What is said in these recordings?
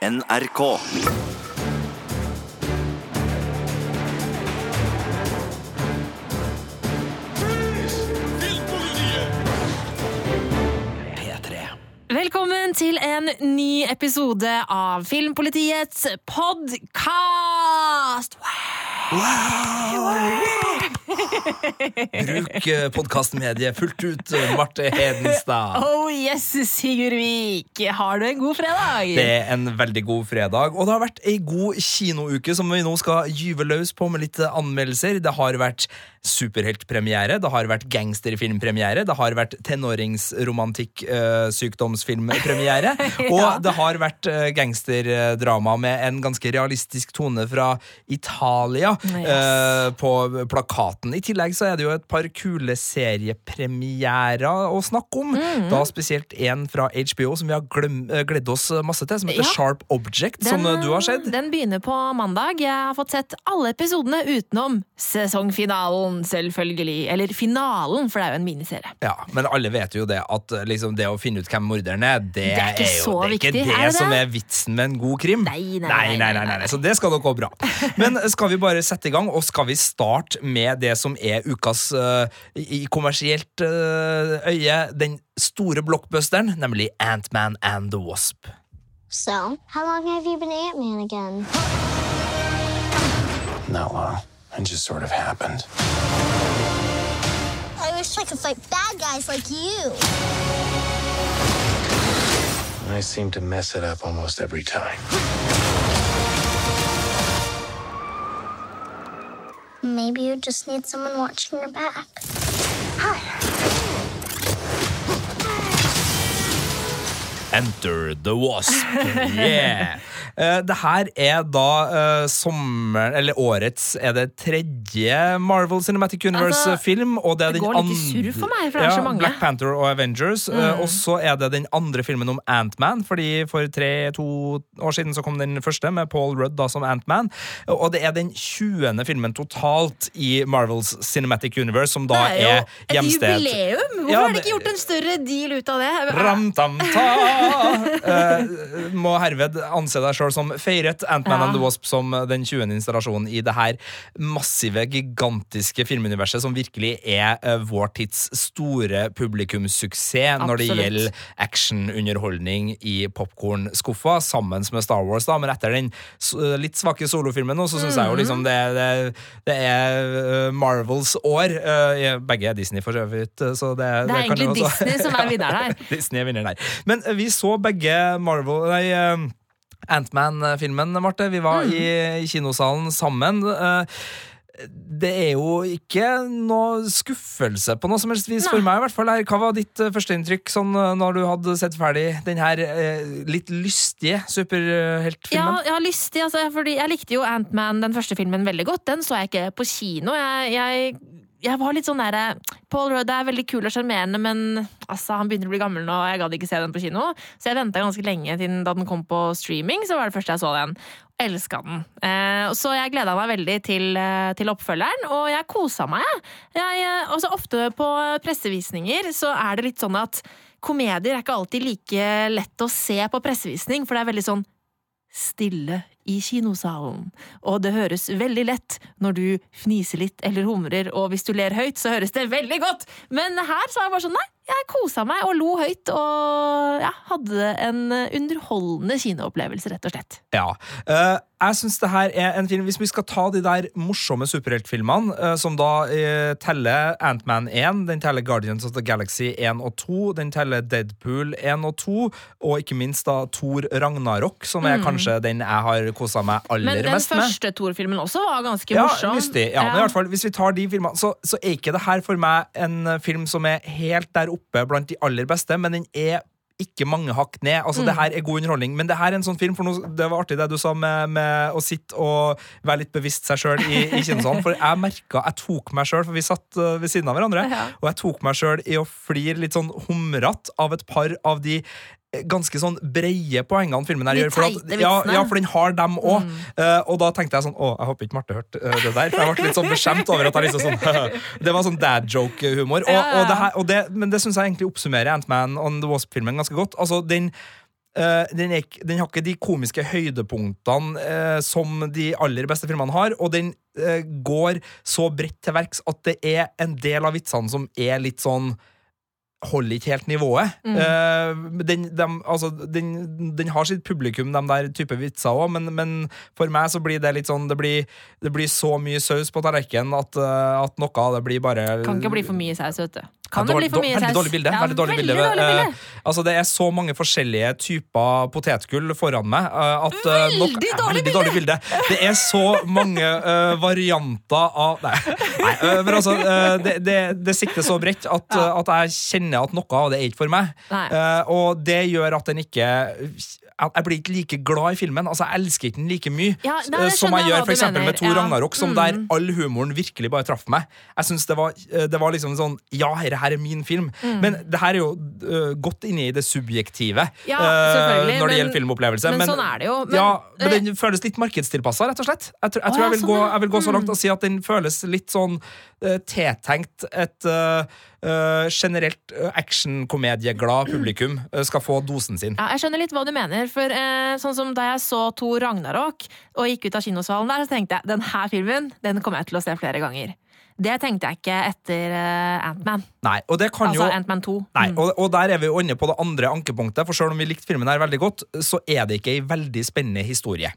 NRK. Velkommen til en ny episode av Filmpolitiets podkast! Bruk podkastmediet fullt ut, Marte Hedenstad. Oh yes, Sigurd Vik! Har du en god fredag? Det er en veldig god fredag, og det har vært ei god kinouke som vi nå skal gyve løs på med litt anmeldelser. Det har vært superheltpremiere, det har vært gangsterfilmpremiere, det har vært tenåringssykdomsfilmpremiere, og det har vært eh, gangsterdrama med en ganske realistisk tone fra Italia Yes. eh, på plakaten. I tillegg så er det jo et par kule seriepremierer å snakke om. Mm. Da spesielt en fra HBO som vi har eh, gledd oss masse til, som heter Ja. Sharp Object, som eh, du har sett. Den begynner på mandag. Jeg har fått sett alle episodene utenom sesongfinalen, selvfølgelig. Eller finalen, for det er jo en miniserie. Ja, Men alle vet jo det at eh, liksom, det å finne ut hvem morderen er, det, Det er ikke jo det er ikke viktig, det, er det som er vitsen med en god krim. Nei, nei, nei, nei, nei, nei. Så det skal nok gå bra. Men skal vi bare sette i gang, og skal vi starte med det som er ukas eh, i kommersielt eh, øye, den store blockbusteren, nemlig Ant-Man and the Wasp. So, how long have you been Ant Man again? Not long. It just sort of happened. I wish I could fight bad guys like you. I seem to mess it up almost every time. Maybe you just need someone watching your back. Enter the Wasp. Yeah! Eh, det her er da uh, sommeren, eller årets, er det tredje Marvel Cinematic Universe-film. og det er det den går litt surr for meg, for det er ja, så mange. Mm. Black Panther og Avengers. eh, og så er det den andre filmen om Ant-Man, fordi for tre-to år siden så kom den første, med Paul Rudd da som Ant-Man. Og det er den 20. filmen totalt i Marvels Cinematic Universe, som da det er jo er et jubileum! Hvorfor Ja, har de ikke gjort en større deal ut av det? Ram-tam-ta! Eh, må herved anse deg sjøl som feiret Ant-Man Ja. and the Wasp som den 20. installasjonen i det her massive, gigantiske filmuniverset som virkelig er uh, vår tids store publikumssuksess når det gjelder actionunderholdning i popkornskuffa, sammen med Star Wars. da, Men etter den s- litt svake solofilmen nå, så syns jeg jo Mhm. liksom det, det, det er eh, Marvels år. Uh, begge er Disney, for så vidt. Så det, Det er egentlig Disney som er vinneren her. Disney er vinneren her. Men eh, vi så begge Marvel Nei, eh, Ant-Man-filmen, Marte. Vi var Mm. i, i kinosalen sammen. Eh, Det er jo ikke noe skuffelse på noe som helst vis for meg. i hvert fall. Hva var ditt eh, førsteinntrykk sånn, eh, når du hadde sett ferdig den her eh, litt lystige superheltfilmen? Ja, ja, lystig, altså, fordi jeg likte jo Ant-Man, den første filmen, veldig godt. Den så jeg ikke på kino. Jeg, jeg, jeg var litt sånn derre Paul Rudd er veldig kul og sjarmerende, men altså, han begynner å bli gammel nå, og jeg gadd ikke se den på kino. Så jeg venta ganske lenge til da den kom på streaming, så var det første jeg så den. Elska den. Eh, så jeg gleda meg veldig til, eh, til oppfølgeren, og jeg kosa meg. jeg. Jeg, eh, også ofte på pressevisninger så er det litt sånn at komedier er ikke alltid like lett å se på pressevisning, for det er veldig sånn stille i kinosalen. Og det høres veldig lett når du fniser litt eller humrer, og hvis du ler høyt, så høres det veldig godt! Men her var jeg bare sånn, nei, jeg kosa meg og lo høyt, og ja, hadde en underholdende kinoopplevelse, rett og slett. Ja. uh jeg syns det her er en film Hvis vi skal ta de der morsomme superheltfilmene, eh, som da eh, teller Ant-Man 1, den teller Guardians of the Galaxy 1 og 2, den teller Deadpool 1 og 2, og ikke minst da Thor Ragnarok, som er kanskje den jeg har kosa meg aller mest med. Men den første Thor-filmen også var ganske Ja, morsom. lystig. Ja, men i hvert fall, Hvis vi tar de filmene, så, så er ikke det her for meg en eh, film som er helt der oppe blant de aller beste, men den er ikke mange hakk ned. Altså, Mm. Det her er god underholdning, men det her er en sånn film for noe, Det var artig det du sa med, med å sitte og være litt bevisst seg sjøl i, i kinosalen. For jeg merka Jeg tok meg sjøl, for vi satt uh, ved siden av hverandre, Ja. og jeg tok meg sjøl i å flire litt sånn humrete av et par av de eh, ganske sånn breie poengene filmen her gjør. For at, ja, ja, for den har dem òg. og da tenkte jeg sånn Å, jeg håper ikke Marte hørte uh, det der. For jeg ble litt sånn beskjemt over at jeg liksom sånn Det var sånn dad joke-humor. Men det syns jeg egentlig oppsummerer Ant-Man on the Wasp-filmen ganske godt. Altså, den Uh, den, er, den har ikke de komiske høydepunktene uh, som de aller beste filmene har, og den uh, går så bredt til verks at det er en del av vitsene som er litt sånn Holder ikke helt nivået. Eh, den, dem- altså, den, den har sitt publikum, de der type vitser òg, men, men for meg så blir det litt sånn Det blir, det blir så mye saus på tallerkenen at, eh, at noe av det blir bare Kan ikke bli for mye saus, vet du. Kan det bli for mye veldig dårlig bilde. Ja, veldig dårlig bilde. veldig dårlig bilde. Uh, altså, det er så mange forskjellige typer potetgull foran meg uh, at uh, nok- Veldig dårlig veldig dårlig bilde. Det er så mange varianter av Nei, nei men altså det, det, det sikter så bredt at, at jeg kjenner at noe av det er ikke for meg. Og det gjør at den ikke Jeg blir ikke like glad i filmen. Altså, Jeg elsker ikke den like mye Ja, eh, som jeg gjør eksempel med Thor Ja. Ragnarok, som Mm. der all humoren virkelig bare traff meg. Jeg synes det var, eh, det var liksom sånn Ja, dette her er min film. Men det her er jo uh, godt inne i det subjektive Ja, uh, når det men- gjelder filmopplevelse. men sånn er det jo. Men, ja, men den føles litt markedstilpassa, rett og slett. Jeg, tror- jeg tror jeg vil, sånn, gå, jeg vil gå så langt og si at den føles litt sånn uh, tiltenkt et øh, øh, generelt øh, actionkomedieglad publikum uh, skal få dosen sin. Ja, jeg skjønner litt hva du mener. For uh, sånn som Da jeg så Thor Ragnarok og gikk ut av kinosalen der, så tenkte jeg den her filmen den kommer jeg til å se flere ganger. Det tenkte jeg ikke etter uh, Antman. Nei, og det kan Altså jo Antman 2. Nei, Mm. og, og der er vi jo inne på det andre ankepunktet, for selv om vi likte filmen her veldig godt, så er det ikke ei veldig spennende historie.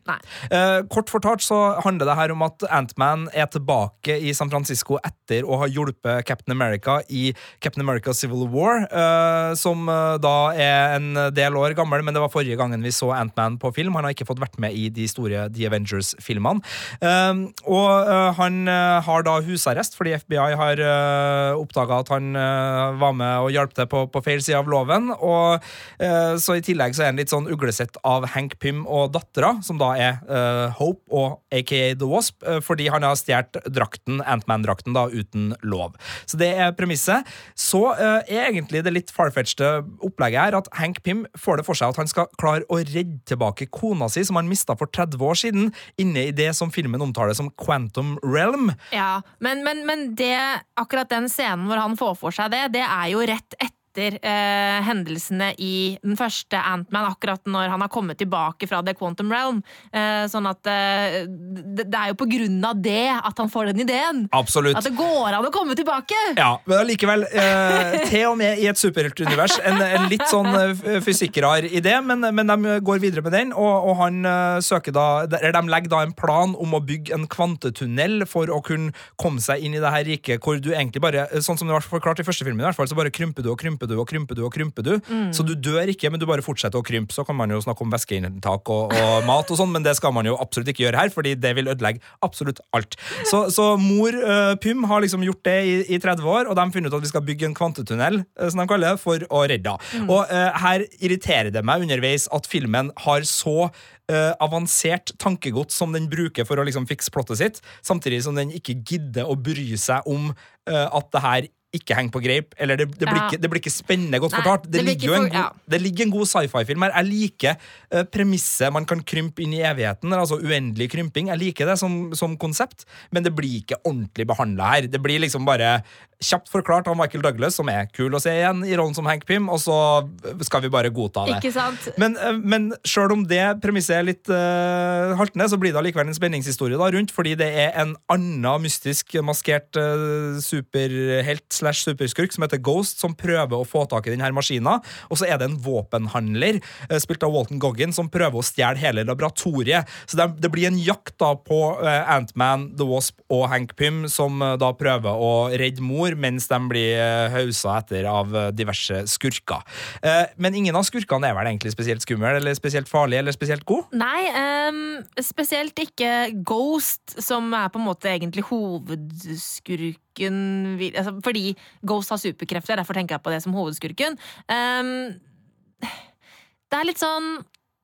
Eh, kort fortalt så handler det her om at Ant-Man er tilbake i San Francisco etter å ha hjulpet Captain America i Captain America Civil War, eh, som eh, da er en del år gammel, men det var forrige gangen vi så Ant-Man på film. Han har ikke fått vært med i de store The Avengers-filmene. Eh, og eh, han eh, har da husarrest fordi FBI har uh, oppdaga at han eh, var med og hjalp til på, på feil side av loven. Og eh, så I tillegg så er han litt sånn uglesett av Hank Pym og dattera, som da er eh, Hope og aka The Wasp, fordi han har stjålet drakten, Antman-drakten, da uten lov. Så det er premisset. Så er egentlig det litt farfetchte opplegget her at Hank Pym får det for seg at han skal klare å redde tilbake kona si, som han mista for 30 år siden, inne i det som filmen omtaler som Quantum Realm. Ja, men, men, men det, akkurat den scenen hvor han får for seg det, det er jo rett etter eh, hendelsene i den første Ant-Man, akkurat når han har kommet tilbake fra The Quantum Realm. Eh, sånn at eh, det, det er jo på grunn av det at han får den ideen. Absolutt. At det går an å komme tilbake! Ja, men allikevel, eh, til og med i et superheltunivers, en, en litt sånn eh, fysikkrar idé, men, men de går videre med den, og, og han eh, søker da eller De legger da en plan om å bygge en kvantetunnel for å kunne komme seg inn i det her riket hvor du egentlig bare, sånn som det var forklart i første filmen, i hvert fall, så bare krymper du og krymper du og krymper du og krymper du. Så du dør ikke, men du bare fortsetter å krympe. Så kan man jo snakke om væskeinntak og, og mat og sånn, men det skal man jo absolutt ikke gjøre her, fordi det vil ødelegge absolutt alt. Så, så mor uh, Pym har liksom gjort det i, i 30 år, og de har funnet ut at vi skal bygge en kvantetunnel, uh, som de kaller det, for å redde henne. Og uh, her irriterer det meg underveis at filmen har så Uh, avansert tankegods som den bruker for å liksom fikse plottet sitt, samtidig som den ikke gidder å bry seg om uh, at det her ikke henger på greip, eller det, det, blir, Ja. ikke, det blir ikke spennende godt Nei, fortalt. Det, det ligger for- ja. god, det ligger en god sci-fi-film her. Jeg liker uh, premisset man kan krympe inn i evigheten, altså uendelig krymping. Jeg liker det som, som konsept, men det blir ikke ordentlig behandla her. Det blir liksom bare kjapt forklart av Michael Douglas, som er kul å se igjen i rollen som Hank Pym, og så skal vi bare godta det. Ikke sant? Men, eh, men sjøl om det premisset er litt uh, haltende, så blir det allikevel en spenningshistorie da rundt, fordi det er en annen mystisk maskert uh, superhelt slash superskurk som heter Ghost, som prøver å få tak i denne maskina. Og så er det en våpenhandler, uh, spilt av Walton Goggin, som prøver å stjele hele laboratoriet. Så det, det blir en jakt da på uh, Antman, The Wasp og Hank Pym, som da prøver å redde mor, mens de blir uh, hausa etter av eh, diverse skurker. Eh, men ingen av skurkene er vel egentlig spesielt skummel, eller spesielt farlig, eller spesielt god? Nei, um, spesielt ikke Ghost, som er på en måte egentlig hovedskurken altså, Fordi Ghost har superkrefter, derfor tenker jeg på det som hovedskurken. Um, det er litt sånn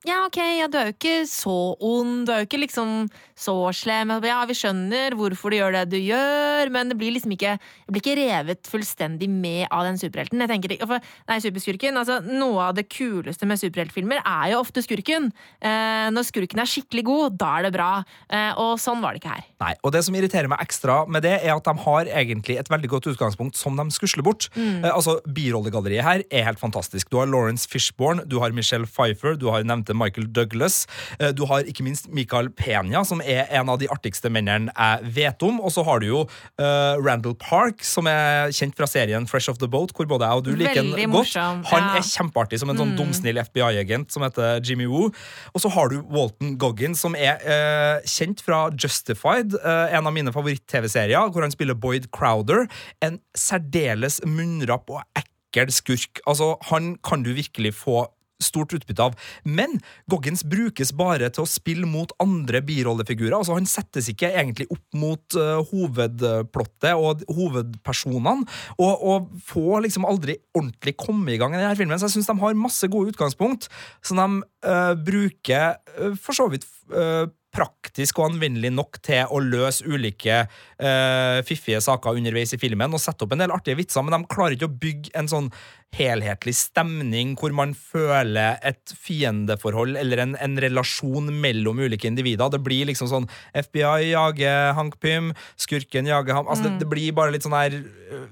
ja, ok, ja, du er jo ikke så ond, du er jo ikke liksom så slem. Ja, vi skjønner hvorfor du gjør det du gjør, men det blir liksom ikke Jeg blir ikke revet fullstendig med av den superhelten. Jeg tenker, for, nei, superskurken, altså Noe av det kuleste med superheltfilmer er jo ofte skurken. Eh, når skurken er skikkelig god, da er det bra. Eh, og sånn var det ikke her. Nei, og Det som irriterer meg ekstra med det, er at de har egentlig et veldig godt utgangspunkt som de skusler bort. Mm. Eh, altså, Birollegalleriet her er helt fantastisk. Du har Lawrence Fishbourne du har Michelle Pfeiffer, du har nevnte Michael Douglas. eh, du har ikke minst Michael Pena, som er en av de artigste mennene jeg vet om. Og så har du jo eh, Randall Park, som er kjent fra serien Fresh Off the Boat, hvor både jeg og du liker han godt. Han ja. er kjempeartig som en sånn dumsnill FBI-agent som heter Jimmy Woo. Og så har du Walton Goggin, som er eh, kjent fra Justified, en av mine favoritt-TV-serier, hvor han spiller Boyd Crowder. En særdeles munnrapp og ekkel skurk. Altså, han kan du virkelig få stort utbytte av. Men Goggins brukes bare til å spille mot andre birollefigurer. Altså Han settes ikke egentlig opp mot uh, hovedplottet og hovedpersonene, og, og får liksom aldri ordentlig komme i gang i denne filmen. Så jeg syns de har masse gode utgangspunkt, som de uh, bruker uh, for så vidt eh, praktisk og anvendelig nok til å løse ulike uh, fiffige saker underveis i filmen og sette opp en del artige vitser, men de klarer ikke å bygge en sånn helhetlig stemning hvor man føler et fiendeforhold eller en, en relasjon mellom ulike individer. Det blir liksom sånn FBI jager Hank Pym, skurken jager ham altså, det, det blir bare litt sånn her øh,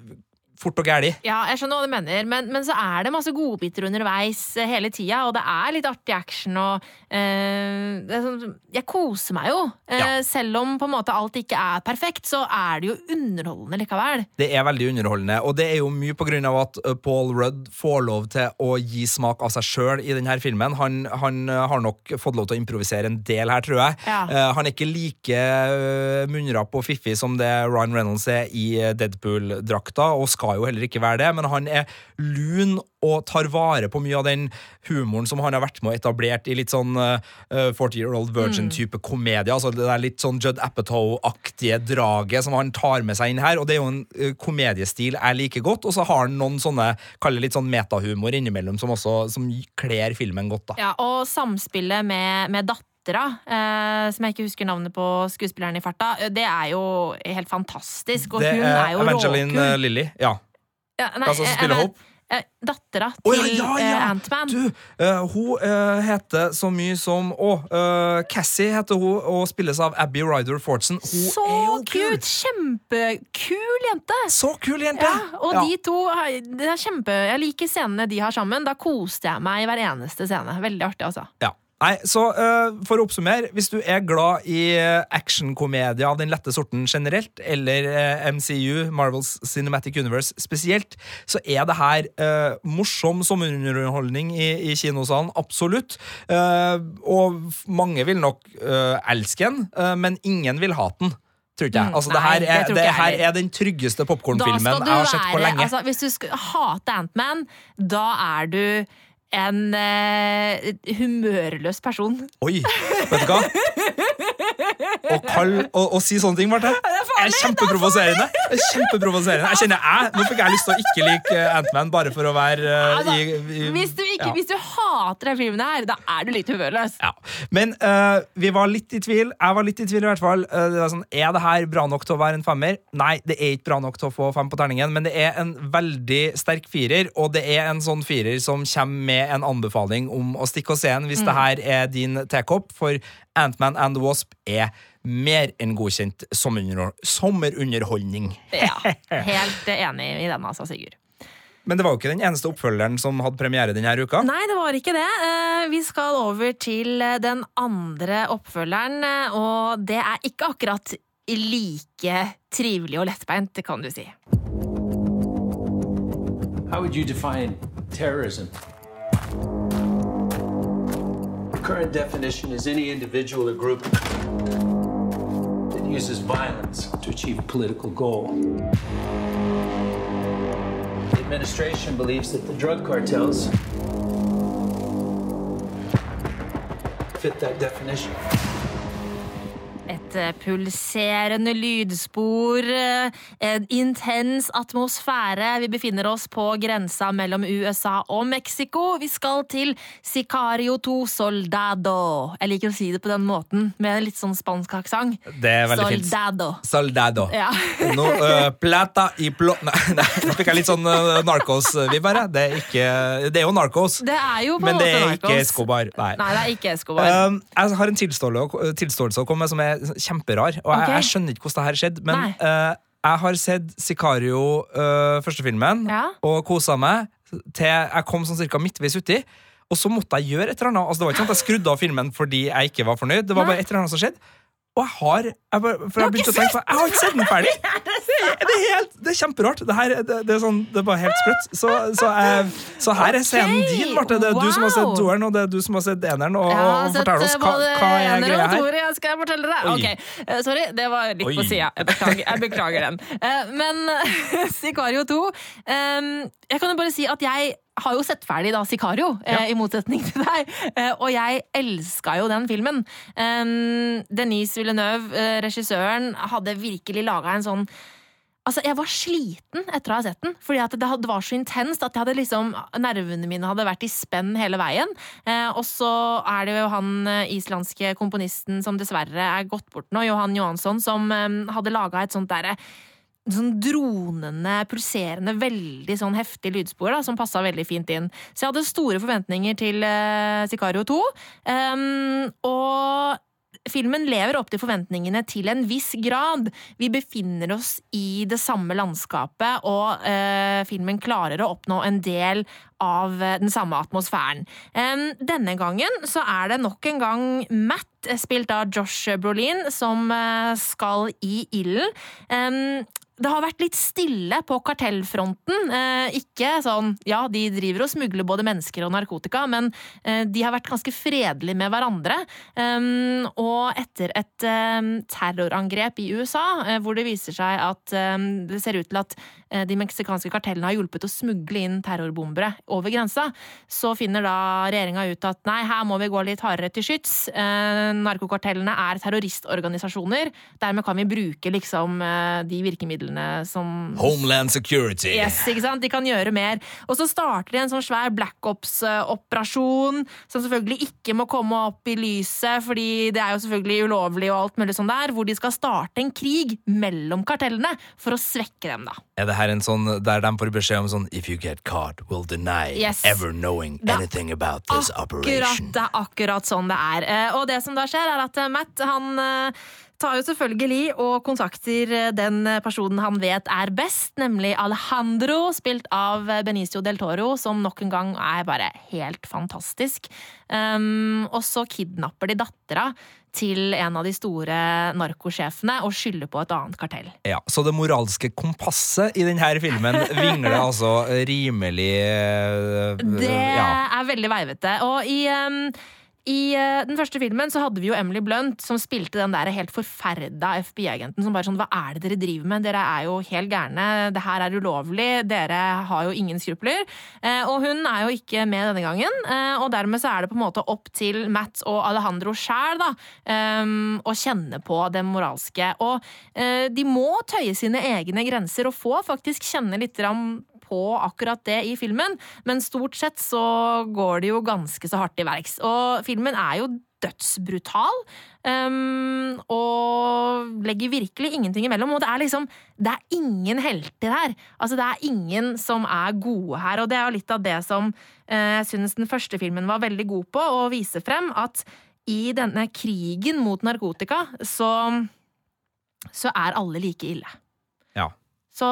fort og gæli. Ja, jeg skjønner hva du mener, men, men så er det masse godbiter underveis eh, hele tida, og det er litt artig action og eh, det sånn, Jeg koser meg jo. Eh, Ja. Selv om på en måte alt ikke er perfekt, så er det jo underholdende likevel. Det er veldig underholdende, og det er jo mye på grunn av at uh, Paul Rudd får lov til å gi smak av seg sjøl i denne filmen. Han, han uh, har nok fått lov til å improvisere en del her, tror jeg. Ja. Eh, han er ikke like munnrapp og fiffig som det Ryan Reynolds er i Deadpool-drakta, og skal jo heller ikke være det, men han er lun og tar vare på mye av den humoren som han har vært med og etablert i litt sånn uh, 40 Year Old Virgin-type komedie. Altså det der litt sånn Judd Apatow-aktige draget som han tar med seg inn her. Og det er jo en uh, komediestil jeg liker godt, og så har han noen sånne kaller litt sånn metahumor innimellom som også som kler filmen godt. da Ja, og samspillet med, med dattera, eh, som jeg ikke husker navnet på skuespilleren i farta, eh, det er jo helt fantastisk. Og Det hun er jo Evangeline råkul. uh, Lilly. Ja. Ja, nei, Altså, eh, spiller eh, Hope? eh, Dattera til til ja, ja, ja. Antman. Du, uh, hun uh, heter så mye som Å, uh, Cassie heter hun, og spilles av Abby Ryder Fortson. Hun Så er jo kul! cute! Kjempekul jente! Så kul jente! Ja, og de to det er kjempe, Jeg liker scenene de har sammen. Da koste jeg meg i hver eneste scene. Veldig artig, altså. Ja. Nei, så uh, For å oppsummere, hvis du er glad i uh, actionkomedier av den lette sorten generelt, eller uh, MCU, Marvels Cinematic Universe spesielt, så er det her uh, morsom sommerunderholdning i, i kinosalen. Absolutt. Eh, og mange vil nok eh, elske den, eh, men ingen vil hate den. Tror ikke jeg. Altså, Nei, det her er, det her er den tryggeste popkornfilmen jeg har sett på lenge. altså, Hvis du skal hate Ant-Man, da er du en eh, humørløs person. Oi, vet du hva? Å kall- og, og si sånne ting, Marte, er kjempeprovoserende. Er Kjempeprovoserende. Jeg kjenner jeg, Nå fikk jeg lyst til å ikke like Antman Ant-Man bare for å være eh, Altså, i, i Hvis du, ikke, ja. hvis du hater denne filmen her, da er du litt humørløs. Ja. Men uh, vi var litt i tvil. Jeg var litt i tvil, i hvert fall. Uh, det var sånn, er det her bra nok til å være en femmer? Nei, det er ikke bra nok til å få fem på terningen, men det er en veldig sterk firer, og det er en sånn firer som kommer med en anbefaling om å stikke og se den hvis det her er din tekopp, for Ant-Man and the Wasp er mer enn godkjent sommerunderholdning. Ja, Helt enig i den, altså, Sigurd. Men det var jo ikke den eneste oppfølgeren som hadde premiere denne uka. Nei, det var ikke det. Eh, Vi skal over til eh, den andre oppfølgeren, eh, og det er ikke akkurat like trivelig og lettbeint, kan du si. How would you define terrorism? Current definition is any individual or group that uses violence to achieve a political goal. The administration believes that the drug cartels fit that definition. Eh, pulserende lydspor, eh, en intens atmosfære. Vi befinner oss på grensa mellom USA og Mexico. Vi skal til Sicario 2 Soldado. Jeg liker å si det på den måten, med en litt sånn spansk aksent. Det er fint. Soldado. Soldado. Ja. No, uh, plata i plo... Nei, nei, nå fikk jeg litt sånn uh, Narcos-vib her. Det er, ikke, det er jo Narcos, Det er jo på men det er ikke. Escobar. Nei. Nei, det er ikke Escobar. Um, jeg har en tilståelse å komme med som er kjemperar. Og jeg, jeg skjønner ikke hvordan det her skjedde, men uh, jeg har sett Sicario, uh, første filmen, Ja. og kosa meg til jeg kom sånn cirka midtveis uti. Og så måtte jeg gjøre et eller annet. Altså, det var ikke sånn at jeg skrudde av filmen fordi jeg ikke var fornøyd. Det var Nei. bare et eller annet som skjedde. Og jeg har jeg bare, For jeg har begynte å tenke på Jeg har ikke sett den ferdig! Det er, det er, helt, det er kjemperart. Det, her, det, det, er sånn, det er bare helt sprøtt. Så, så, jeg, så her er scenen din, Marte. Det er du som har sett toeren, og det er du som har sett eneren. Og, Jeg har og fortell oss eh, hva, hva er greia her. toer, jeg skal fortelle deg. Okay. Ok, eh, Sorry, det var litt Oi. på sida. Jeg jeg beklager den. Eh, Men Sicario 2 eh, Jeg kan jo bare si at jeg har jo sett ferdig da Sicario, eh, i motsetning til deg. Eh, Og jeg elska jo den filmen. Um, Denise Villeneuve, eh, regissøren, hadde virkelig laga en sånn Altså, Jeg var sliten etter å ha sett den, fordi det hadde- det var så intenst at jeg hadde liksom, nervene mine hadde vært i spenn hele veien. Eh, og så er det jo han eh, islandske komponisten som dessverre er gått bort nå, Johan Johansson, som eh, hadde laga et sånt derre Sånn dronende, pulserende, veldig sånn heftig lydspor da, som passa veldig fint inn. Så jeg hadde store forventninger til uh, Sicario 2. Um, og Filmen lever opp til forventningene til en viss grad. Vi befinner oss i det samme landskapet, og eh, filmen klarer å oppnå en del av eh, den samme atmosfæren. Um, denne gangen så er det nok en gang Matt, eh, spilt av Josh Brolin, som uh, skal i ilden. Em, det har vært litt stille på kartellfronten. Eh, ikke sånn Ja, de driver og smugler både mennesker og narkotika, men eh, de har vært ganske fredelige med hverandre. Um, og etter et um, terrorangrep i USA, eh, hvor det viser seg at um, det ser ut til at de meksikanske kartellene har hjulpet å smugle inn terrorbombere over grensa, så finner da regjeringa ut at nei, her må vi gå litt hardere til skyts. Narkokartellene er terroristorganisasjoner. Dermed kan vi bruke liksom de virkemidlene som Homeland Security. Yes, ikke sant? De kan gjøre mer. Og så starter de en sånn svær Black Ops-operasjon, som selvfølgelig ikke må komme opp i lyset, fordi det er jo selvfølgelig ulovlig og alt mulig sånn der, hvor de skal starte en krig mellom kartellene for å svekke dem, da. Er det her en sånn der de får beskjed om sånn If you get caught, we'll deny Yes. ever knowing anything about this Akkurat, operation. det er akkurat sånn det er. Eh, Og det som da skjer, er at eh, Matt han eh, tar jo selvfølgelig og kontakter eh, den personen han vet er best, nemlig Alejandro, spilt av eh, Benicio del Toro, som nok en gang er bare helt fantastisk. Um, og så kidnapper de dattera til en av de store narkosjefene og skylder på et annet kartell. Ja, Så det moralske kompasset i denne filmen vingler altså rimelig uh, Det ja. er veldig veivete. Og i, um, i uh, den første filmen så hadde vi jo Emily Blunt, som spilte den der helt forferda FBI-agenten som bare sånn Hva er det dere driver med? Dere er jo helt gærne. Det her er ulovlig. Dere har jo ingen skrupler. Uh, og hun er jo ikke med denne gangen. uh, og dermed så er det på en måte opp til Matt og Alejandro sjæl da, um, å kjenne på det moralske. Og de må tøye sine egne grenser og få faktisk kjenne litt grann på akkurat det i filmen, men stort sett så går det jo ganske så hardt i verks. Og filmen er jo dødsbrutal, um, og legger virkelig ingenting imellom. Og det er liksom Det er ingen helter her. Altså, det er ingen som er gode her, og det er jo litt av det som jeg jeg syns den første filmen var veldig god på, å vise frem at i denne krigen mot narkotika, så så er alle like ille. Så,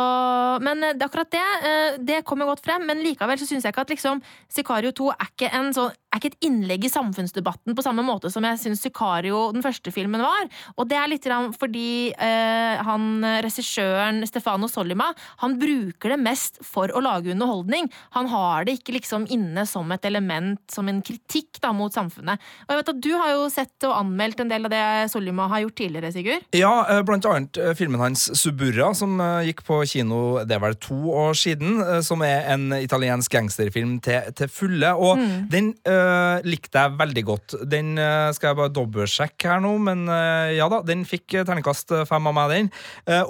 men eh, akkurat det, eh, det kommer godt frem, men likevel så syns jeg ikke at liksom Sicario 2 er ikke, en sånn, er ikke et innlegg i samfunnsdebatten på samme måte som jeg syns Sicario, den første filmen, var. Og det er litt fordi eh, han regissøren Stefano Sollima, han bruker det mest for å lage underholdning. Han har det ikke liksom inne som et element, som en kritikk da, mot samfunnet. Og jeg vet at du har jo sett og anmeldt en del av det Sollima har gjort tidligere, Sigurd. Ja, eh, blant annet filmen hans Suburra, som gikk på kino det er vel to år siden, eh, som er en italiensk gangsterfilm til, til fulle. Og den eh, øh, likte jeg veldig godt. Den uh, skal jeg bare dobbeltsjekke her nå, men uh, ja da, den fikk terningkast fem av meg, den.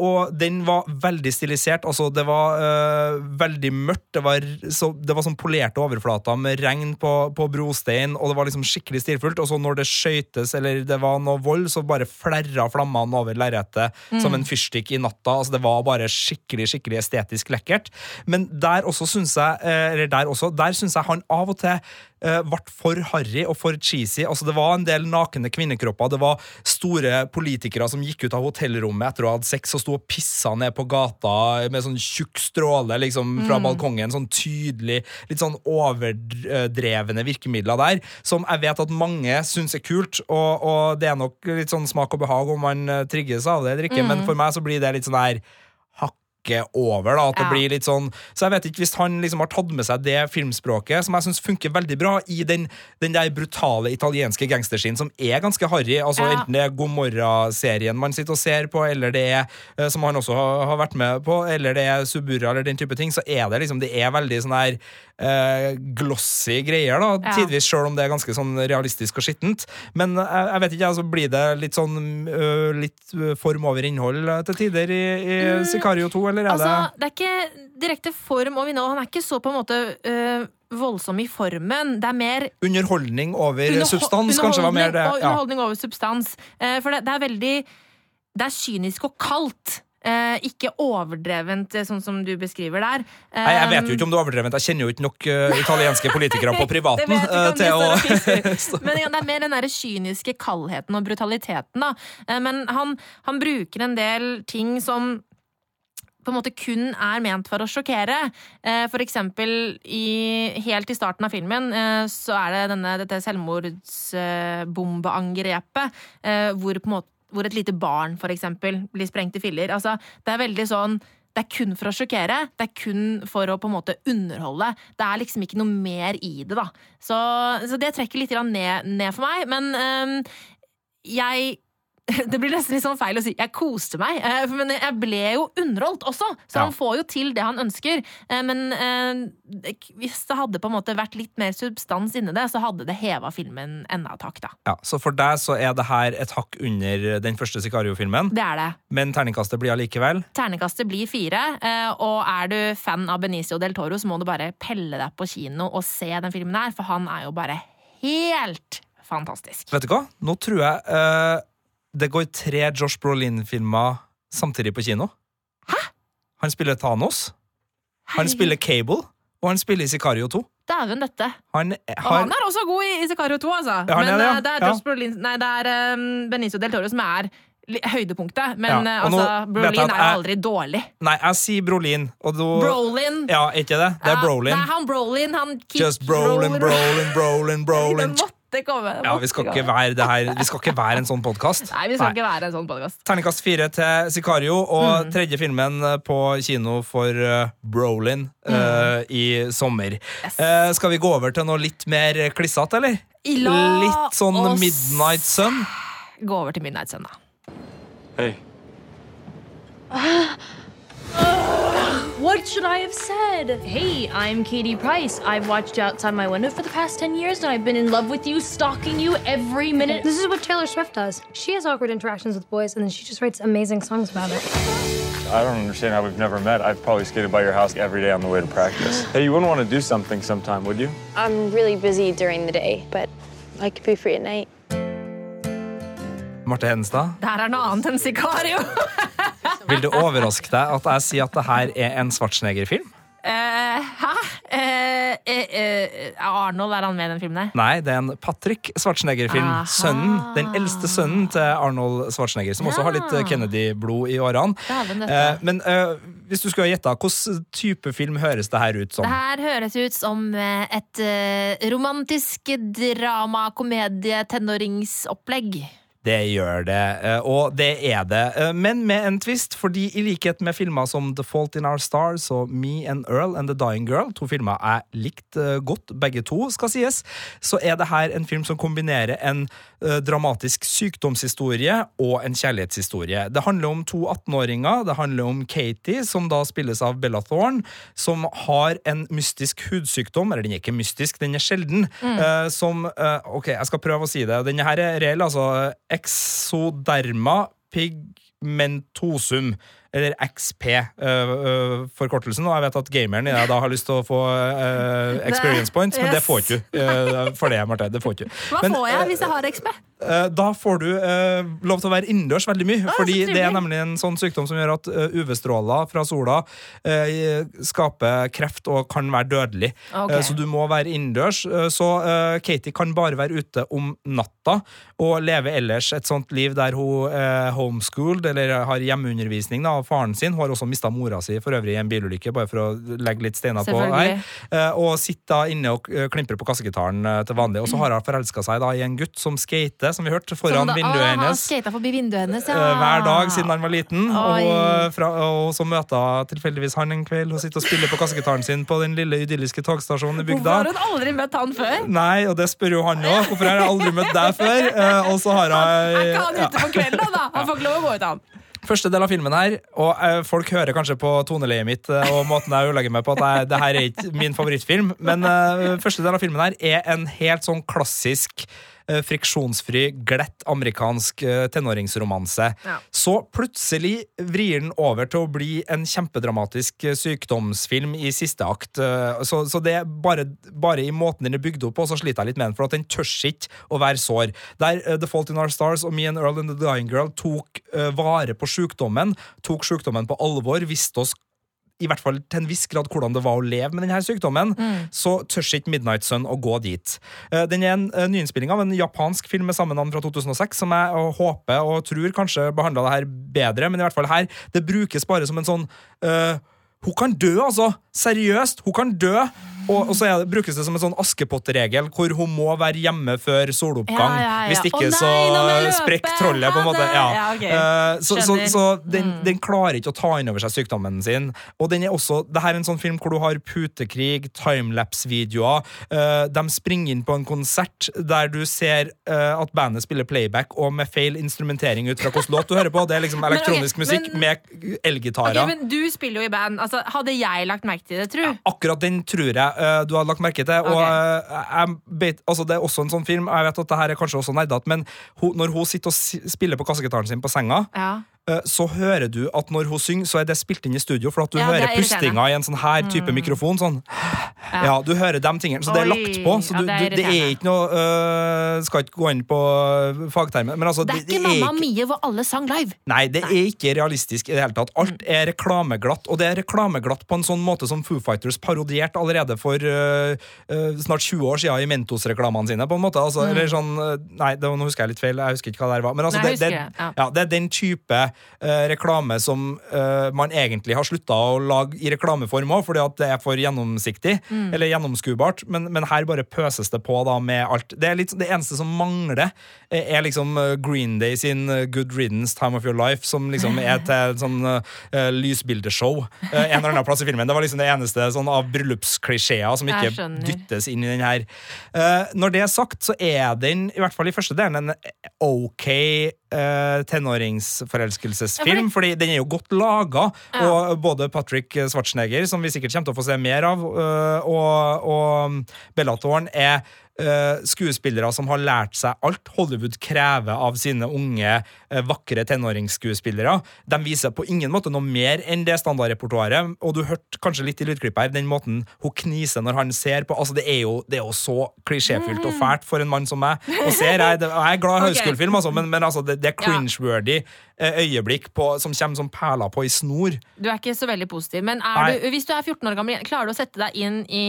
Og den var veldig stilisert. Altså, det var veldig mørkt. Det var, så, det var sånn polerte overflater med regn på, på brostein, og det var liksom skikkelig stilfullt. Og så når det skøytes eller det var noe vold, så bare flerra flammene over lerretet som en fyrstikk i natta. Altså, det var bare skikkelig, skikkelig skikkelig estetisk lekkert. Men der også syns jeg, eh, eller der også, der syns jeg han av og til eh, ble for harry og for cheesy. Altså, det var en del nakne kvinnekropper. Det var store politikere som gikk ut av hotellrommet etter å ha hatt sex og sto og pissa ned på gata med sånn tjukk stråle liksom, fra balkongen. Sånn tydelig, litt sånn overdrevne virkemidler der, som jeg vet at mange syns er kult. Og, og det er nok litt sånn smak og behag om man eh, trigges av det eller ikke, men for meg så blir det litt sånn der hakket over. da, at det Ja. blir litt sånn, Så jeg vet ikke hvis han liksom har tatt med seg det filmspråket, som jeg syns funker veldig bra i den, den der brutale italienske gangsterscenen som er ganske harry. altså Ja. Enten det er God morgen-serien man sitter og ser på, eller det er, eh, som han også har, har vært med på, eller det er Suburra, eller den type ting, så er det liksom, det er veldig sånn her eh, glossy greier, da, Ja. tidvis, sjøl om det er ganske sånn realistisk og skittent. Men jeg, jeg vet ikke, altså blir det litt sånn ø, litt form over innhold eh, til tider i, i Sicario 2, eller er Altså, det er ikke direkte form over innhold. Han er ikke så på en måte ø, voldsom i formen. Det er mer underholdning over underho- substans, kanskje var mer det? Ja. underholdning over substans. Eh, for det, det er veldig Det er kynisk og kaldt. Eh, ikke overdrevent, eh, sånn som du beskriver der. Nei, jeg vet jo Um, ikke om det er overdrevent. Jeg kjenner jo ikke nok uh, italienske politikere på privaten til å. Men ja, det er mer den der kyniske kaldheten og brutaliteten. Da. Eh, Men han, han bruker en del ting som på en måte kun er ment for å sjokkere. Eh, For eksempel i, helt i starten av filmen eh, så er det denne, dette selvmordsbombeangrepet eh, hvor, på en måte, hvor et lite barn for eksempel blir sprengt i filler. Altså, det er veldig sånn det er kun for å sjokkere. Det er kun for å på en måte underholde. Det er liksom ikke noe mer i det, da. Så, så det trekker litt ned, ned for meg. Men øhm, jeg det blir nesten litt sånn feil å si jeg koste meg, eh, men jeg ble jo underholdt også. Så Ja. han får jo til det han ønsker. Eh, Men eh, hvis det hadde på en måte vært litt mer substans inni det, så hadde det heva filmen enda et hakk, da. Ja, så for deg så er det her et hakk under den første Sicario-filmen, Det er det. men terningkastet blir allikevel Terningkastet blir fire, og er du fan av Benicio del Toro, så må du bare pelle deg på kino og se den filmen her, for han er jo bare helt fantastisk. Vet du hva? Nå tror jeg eh, det går tre Josh Brolin-filmer samtidig på kino. Hæ? Han spiller Thanos, han spiller Cable, og han spiller Sicario 2. Dæven dette. Han Og han er også god i, i Sicario 2, altså. Ja, Men det, ja. eh, det er, Ja. Brolin, nei, det er um, Benicio del Toro som er høydepunktet. Men Ja, eh, altså, jeg Brolin er jo aldri dårlig. Nei, jeg sier Brolin, da Brolin. Ja, ikke det? Det er Ja, Brolin. Det er han Brolin. Han Just Brolin, Brolin, Brolin, Brolin. Det måtte komme. det Ja, vi skal komme. ikke være det her Vi skal ikke være en sånn podkast. Nei, vi skal ikke være en sånn podkast. Terningkast fire til Sicario, Mm. og tredje filmen på kino for uh, Brolin uh, i sommer. Mm. Yes. Uh, skal vi gå over til noe litt mer klissete, eller? La Litt sånn oss- Midnight Sun? Gå over til Midnight Sun, da. Hei Hey, What should I have said? Hey, I'm Katie Price. I've watched you outside my window for the past 10 years and I've been in love with you, stalking you every minute. This is what Taylor Swift does. She has awkward interactions with boys, and then she just writes amazing songs about it. I don't understand how we've never met. I've probably skated by your house every day on the way to practice. Hey, you wouldn't want to do something sometime, would you? I'm really busy during the day, but I could be free at night. Marte Hedenstad, Det her er noe annet enn Sicario. vil det overraske deg at jeg sier at det her er en Schwarzenegger-film? Eh, hæ? Eh, eh, eh, Arnold, er han med i den filmen der? Nei, det er en Patrick Schwarzenegger-film. Sønnen, Den eldste sønnen til Arnold Schwarzenegger, som også har litt eh, Kennedy-blod i årene. Eh, men hvis du skulle ha gjetta, hvilken type film høres det her ut som? Det her høres ut som et romantisk drama, komedie, tenåringsopplegg. Det gjør det, eh, og det er det. Eh, Men med en twist, fordi i likhet med filmer som The Fault in Our Stars og Me and Earl and The Dying Girl, to filmer jeg likte eh, godt, begge to, skal sies, så er det her en film som kombinerer en dramatisk sykdomshistorie og en kjærlighetshistorie. Det handler om to 18-åringer. Det handler om Katie, som da spilles av Bella Thorne, som har en mystisk hudsykdom. Eller den er ikke mystisk, den er sjelden. mm. som Ok, jeg skal prøve å si det. Denne her er reell, altså. Exoderma pigmentosum. Eller XP, øh, øh, forkortelsen. Og jeg vet at gameren i deg da har lyst til å få øh, experience points, men det får ikke du for det, Marte. Det får ikke du. Hva Men, får jeg hvis jeg har XP? Eh, Da får du eh, lov til å være innendørs veldig mye. Å, fordi det er nemlig en sånn sykdom som gjør at eh, UV-stråler fra sola eh, skaper kreft og kan være dødelig. Okay. Eh, så du må være innendørs. Eh, så eh, Katie kan bare være ute om natta og leve ellers et sånt liv der hun er homeschooled eller har hjemmeundervisning da, faren sin. Hun har også mista mora si for øvrig i en bilulykke, bare for å legge litt steiner på her. Eh, og sitter inne og eh, klimprer på kassegitaren eh, til vanlig. Og så har hun forelska seg da i en gutt som skater, som vi hørte, foran da- vinduet hennes. vinduet hennes, ja. Hver dag siden han var liten. Og, fra, og så møter hun tilfeldigvis han en kveld. Hun sitter og spiller på kassegitaren sin på den lille idylliske togstasjonen i bygda. Hvorfor har hun aldri møtt han før? Nei, og det spør jo han òg. Hvorfor har jeg aldri møtt deg før? Og så har Er ikke han ute på kvelden, da? Han får ikke lov å gå ut, han. Første del av filmen her, og eh, folk hører kanskje på toneleiet mitt eh, og måten jeg ødelegger meg på at jeg, det her er ikke min favorittfilm, men eh, første del av filmen her er en helt sånn klassisk friksjonsfri, glett amerikansk eh, tenåringsromanse. Ja. Så plutselig vrir den over til å bli en kjempedramatisk eh, sykdomsfilm i siste akt. Eh, Så, så det er bare, bare i måten den er bygd opp på, så sliter jeg litt med den, for at den tør ikke å være sår. Der uh, The Fault in Our Stars og Me and Earl and The Dying Girl tok uh, vare på sykdommen, tok sykdommen på alvor, visste oss i hvert fall til en viss grad hvordan det var å leve med denne sykdommen, så tør ikke Midnight Sun å gå dit. Eh, Den er en eh, nyinnspilling av en japansk film med samme navn fra 2006, som jeg eh, håper og tror kanskje behandla det her bedre, men i hvert fall her, det brukes bare som en sånn uh, Hun kan dø, altså! Seriøst! Hun kan dø! Og, og så det, brukes det som en sånn Askepott-regel, hvor hun må være hjemme før soloppgang. Ja, ja, ja. Hvis ikke nei, så sprekker trollet, på en måte. det! Ja. Ja, ok. Eh, så, så, så den, Mm. den klarer ikke å ta inn over seg sykdommen sin. Og den er også, det her er en sånn film hvor du har putekrig, timelapse-videoer. Uh, de springer inn på en konsert der du ser uh, at bandet spiller playback, og med feil instrumentering ut fra hvilken låt du hører på. Det er liksom Men ok, elektronisk musikk men- med elgitarer. elgitarer. men Du spiller jo i band. Altså, hadde jeg lagt merke til det, tru? Akkurat den tror jeg du har lagt merke til. Og okay. eh, altså Det er også en sånn film, jeg vet at det her er kanskje også nerdete, men hun, når hun sitter og spiller på kassegitaren sin på senga, Ja. Eh, så hører du at når hun synger, så er det spilt inn i studio, for at du Ja, hører er pustinga i en sånn her type Mm. mikrofon. Sånn. Ja, du hører de tingene. Så det er lagt på. Så ja, det er du, det er ikke noe uh, Skal ikke gå inn på fagtermen, men altså Det er det ikke Mamma Mie hvor alle sang live. Nei, det er ikke realistisk i det hele tatt. Alt er reklameglatt, og det er reklameglatt på en sånn måte som Foo Fighters parodierte allerede for uh, uh, snart 20 år siden i Mentos-reklamene sine. på en måte. Altså, Mm. eller sånn, nei, det, nå husker jeg litt feil, jeg husker ikke hva det var. Men altså, Nei, det, det, ja. ja, det er den type øh, reklame som øh, man egentlig har slutta å lage i reklameform òg, fordi at det er for gjennomsiktig, Mm. eller gjennomskuebart, men, men her bare pøses det på da med alt. Det, er litt, det eneste som mangler, eh, er liksom eh, Green Day sin eh, Good Riddance Time of Your Life, som liksom er til sånn uh, lysbildeshow uh, en eller annen plass i filmen. Det var liksom det eneste sånn av bryllupsklisjeer som ikke dyttes inn i den her. Uh, når det er sagt, så er den, i hvert fall i første delen, en ok eh, tenåringsforelskelsesfilm, fordi den er jo godt laga, Ja. og både Patrick Schwarzenegger, som vi sikkert kommer til å få se mer av, øh, og, og Bella Thorne er øh, skuespillere som har lært seg alt Hollywood krever av sine unge, øh, vakre tenåringsskuespillere. De viser på ingen måte noe mer enn det standardrepertoaret, og du hørte kanskje litt i lydklippet her, den måten hun kniser når han ser på. Altså, det er jo, det er jo så klisjéfylt og fælt for en mann som meg å se. Jeg, jeg er glad i høyskolefilm, altså, men, men altså, det, det er cringe-worthy eh, øyeblikk på, som kommer som perler på i snor. Du er ikke så veldig positiv. Men du, hvis du er 14 år gammel, klarer du å sette deg inn i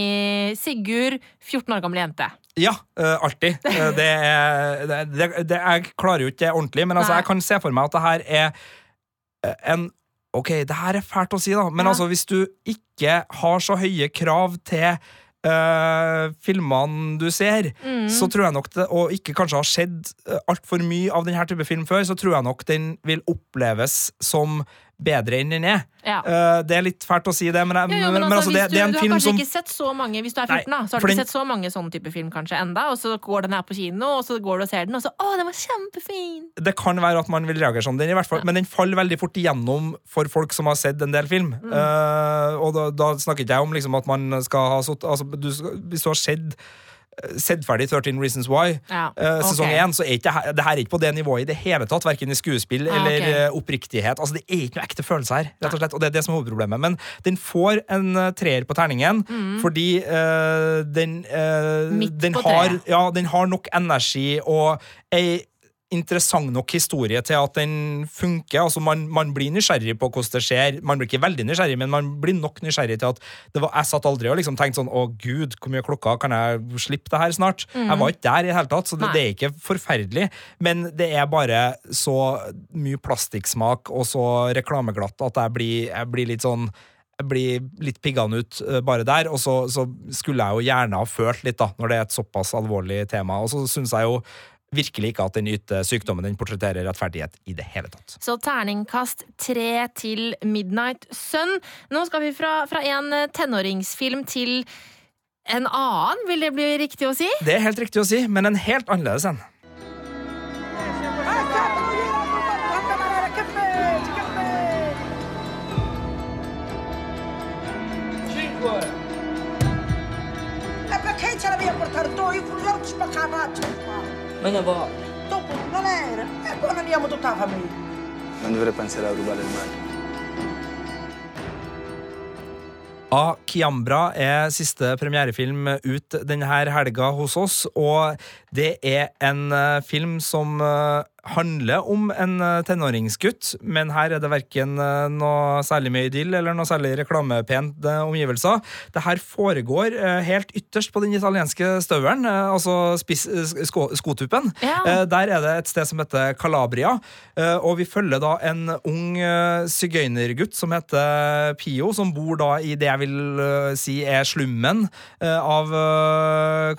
Sigurd, 14 år gammel jente? Ja, uh, alltid. Eh, det er, det, det, det, jeg klarer jo ikke det ordentlig, men altså, jeg kan se for meg at det her er eh, en Ok, det her er fælt å si, da, men Ja. altså, hvis du ikke har så høye krav til Uh, filmene du ser, Mm. så tror jeg nok det, og ikke kanskje har skjedd uh, altfor mye av denne type film før, så tror jeg nok den vil oppleves som bedre enn den er. Ja. Uh, det er litt fælt å si det, men, Jo, jo, men men, altså, altså, det, du, det er en du har kanskje som ikke sett så mange Hvis du er Nei, 14, da, så har du ikke den- sett så mange sånne type film kanskje enda, og så går den her på kino, og så går du og ser den, og så Å, den var kjempefin! det kan være at man vil reagere sånn, den i hvert fall, men den faller veldig fort igjennom for folk som har sett en del film. Mm. Uh, og da, da snakker ikke jeg om liksom, at man skal ha sett altså, du, Hvis du har sett Sett ferdig 13 Reasons Why, Ja, eh, sesong ok. 1, så er ikke det her, det her er ikke på det nivået i det hele tatt. Verken i skuespill Ah, eller ok. eh, oppriktighet. Altså, det er ikke noe ekte følelse her, rett og slett. Og det er det som er hovedproblemet. Men den får en eh, treer på terningen fordi uh, den, Mm. Den, har, ja, den har nok energi og ei interessant nok historie til at den funker. Altså man, man blir nysgjerrig på hvordan det skjer. Man blir ikke veldig nysgjerrig, men man blir nok nysgjerrig til at det var, jeg satt aldri og liksom tenkte sånn Å, gud, hvor mye klokka kan jeg slippe det her snart? Jeg var ikke der i det hele tatt, så det, det er ikke forferdelig. Men det er bare så mye plastikksmak og så reklameglatt at jeg blir, jeg blir litt sånn jeg blir litt piggende ut eh, bare der, og så, så skulle jeg jo gjerne ha følt litt, da, når det er et såpass alvorlig tema. Og så syns jeg jo virkelig ikke at den yter sykdommen den portretterer rettferdighet i det hele tatt. Så terningkast tre til Midnight Sun. Nå skal vi fra, fra en eh, tenåringsfilm til en annen, vil det bli riktig å si? Det er helt riktig å si, men en helt annerledes en. E perché ce l'avevi a portare? Io spaccare la faccia qua. Me ne va. Dopo non era. E poi non andiamo tutta la famiglia. Non dovrei pensare a rubare il mare. A Kiambra er siste premierefilm ut denne helga hos oss, og det er en eh, film som eh, handler om en eh, tenåringsgutt, men her er det verken eh, noe særlig med idyll eller noe særlig reklamepent eh, omgivelser. Det her foregår helt ytterst på den italienske eh, altså spiss, sko, skotuppen. Ja. Der er det et sted som heter Calabria, og vi følger da en ung sigøynergutt som heter Pio, som bor da i det jeg vil si er slummen av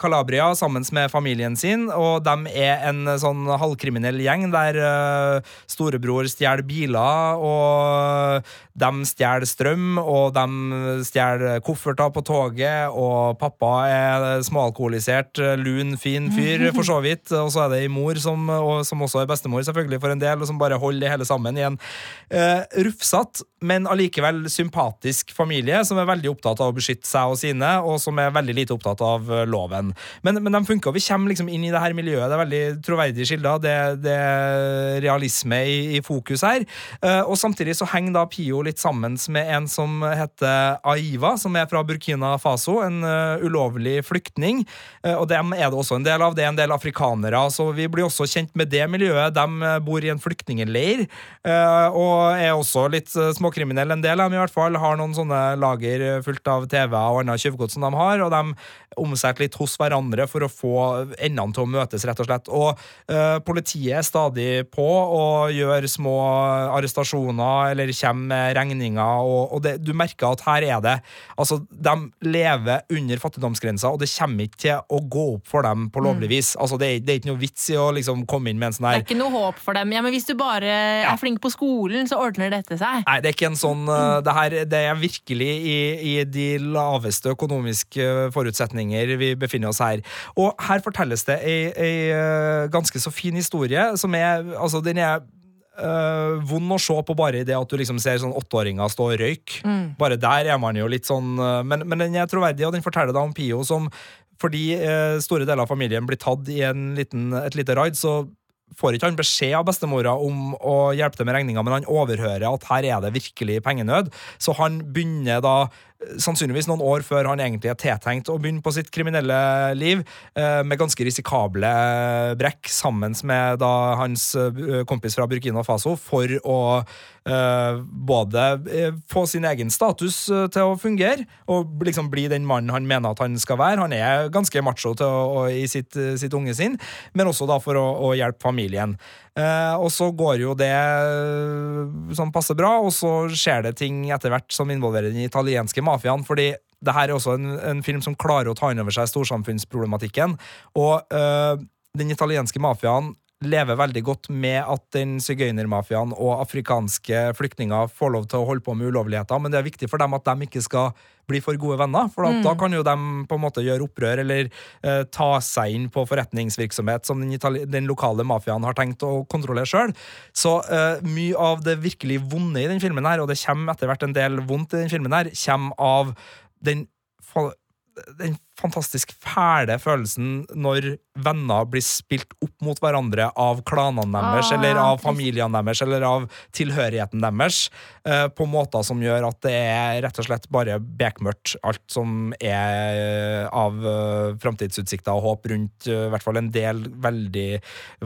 Calabria, sammen med familien sin, og de er en sånn halvkriminell gjeng der uh, storebror stjeler biler, og de stjeler strøm, og de stjeler kofferter på toget, og pappa er småalkoholisert, eh, lun, fin fyr, for så vidt, og så er det ei mor som, og, som også er bestemor, selvfølgelig, for en del, og som bare holder det hele sammen i en uh, rufsete, men allikevel sympatisk familie, som er veldig opptatt av å beskytte seg og sine, og som er veldig lite opptatt av eh, loven. Men, men de funker, og vi kommer liksom inn i det her miljøet, det er veldig troverdige kilder, det, det realisme i, i fokus her, Eh, og samtidig så henger da Pio litt sammen med en som heter Aiva, som er fra Burkina Faso, en eh, ulovlig flyktning, Eh, og dem er det også en del av, det er en del afrikanere, så vi blir også kjent med det miljøet, de eh, bor i en flyktningleir eh, og er også litt eh, småkriminelle, en del av dem i hvert fall, har noen sånne lager eh, fullt av TV og annet tjuvgods som de har, og de omsetter litt hos hverandre for å få endene til å møtes, rett og slett. Og uh, politiet stadig på og gjør små arrestasjoner eller kommer med regninger, og, og det, du merker at her er det Altså, de lever under fattigdomsgrensa, og det kommer ikke til å gå opp for dem på lovlig vis. Altså, det er, det er ikke noe vits i å liksom komme inn med en sånn Det er ikke noe håp for dem. Ja, men hvis du bare er flink på skolen, så ordner dette seg. Nei, det er ikke en sånn uh, det, her, det er virkelig i, i de laveste økonomiske forutsetninger vi befinner oss her. Og her fortelles det ei, ei uh, ganske så fin historie, som er Altså, den er øh, vond å se på bare i det at du liksom ser sånn åtteåringer stå og røyke. Bare der er man jo litt sånn uh, men, men den er troverdig, og den forteller da om Pio som fordi øh, store deler av familien blir tatt i en liten, et lite raid, så får ikke han beskjed av bestemora om å hjelpe til med regninga, men han overhører at her er det virkelig pengenød. Så han begynner da, sannsynligvis noen år før han egentlig er tiltenkt å begynne på sitt kriminelle liv, eh, med ganske risikable brekk, sammen med da hans eh, kompis fra Burkina Faso, for å eh, både få sin egen status til å fungere, og liksom bli den mannen han mener at han skal være. Han er ganske macho til å, i sitt, sitt unge sinn, men også da for å, å hjelpe familien. Eh, og så går jo det eh, sånn passe bra, og så skjer det ting etter hvert som involverer den italienske mafiaen. fordi det her er også en, en film som klarer å ta inn over seg storsamfunnsproblematikken. Og eh, den italienske mafiaen lever veldig godt med at den sigøynermafiaen og afrikanske flyktninger får lov til å holde på med ulovligheter, men det er viktig for dem at de ikke skal bli for gode venner. For Mm. da kan jo de på en måte gjøre opprør eller eh, ta seg inn på forretningsvirksomhet som den, den lokale mafiaen har tenkt å kontrollere sjøl. Så eh, mye av det virkelig vonde i den filmen her, og det kommer etter hvert en del vondt i den filmen her, kommer av den den fantastisk fæle følelsen når venner blir spilt opp mot hverandre av klanene deres, Ah, eller av familiene deres, eller av tilhørigheten deres, eh, på måter som gjør at det er rett og slett bare bekmørkt, alt som er eh, av uh, framtidsutsikter og håp rundt i hvert fall en del veldig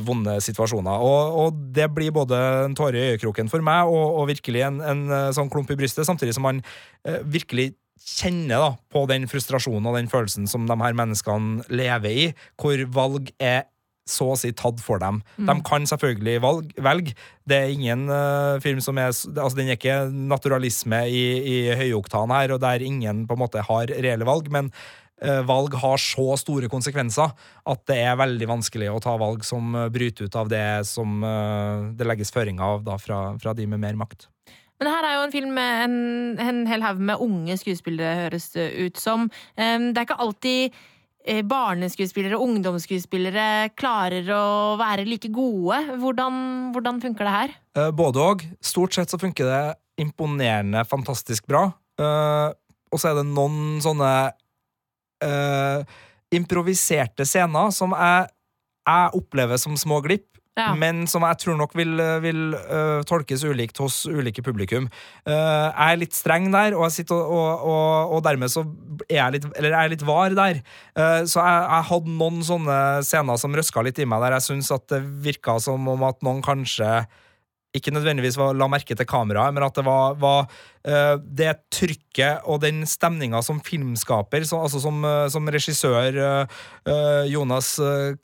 vonde situasjoner. Og, og det blir både en tåre i øyekroken for meg, og, og virkelig en, en sånn klump i brystet, samtidig som man virkelig kjenner da, på den frustrasjonen og den følelsen som de her menneskene lever i, hvor valg er så å si tatt for dem. Mm. De kan selvfølgelig valg, velge. Det er ingen uh, film som er altså Den er ikke naturalisme i, i høyoktan her, og der ingen på en måte har reelle valg, men eh, valg har så store konsekvenser at det er veldig vanskelig å ta valg som bryter ut av det som eh, det legges føringer av da, fra, fra de med mer makt. Men her er jo en film med en, en hel haug med unge skuespillere, høres det ut som. Det er ikke alltid eh, barneskuespillere og ungdomsskuespillere klarer å være like gode. Hvordan, hvordan funker det her? Eh, Både og. Stort sett så funker det imponerende fantastisk bra. Eh, og så er det noen sånne improviserte scener som jeg, jeg opplever som små glipp. Ja. Men som jeg tror nok vil, vil uh, tolkes ulikt hos ulike publikum. Uh, jeg er litt streng der, og, og, og, og, dermed så er jeg litt, eller jeg er litt var der. Uh, så jeg, jeg hadde noen sånne scener som røska litt i meg, der jeg syns at det virka som om at noen kanskje ikke nødvendigvis var, la merke til kameraet, men at det var, var det trykket og den stemninga som filmskaper, så, altså som, som regissør Jonas eh,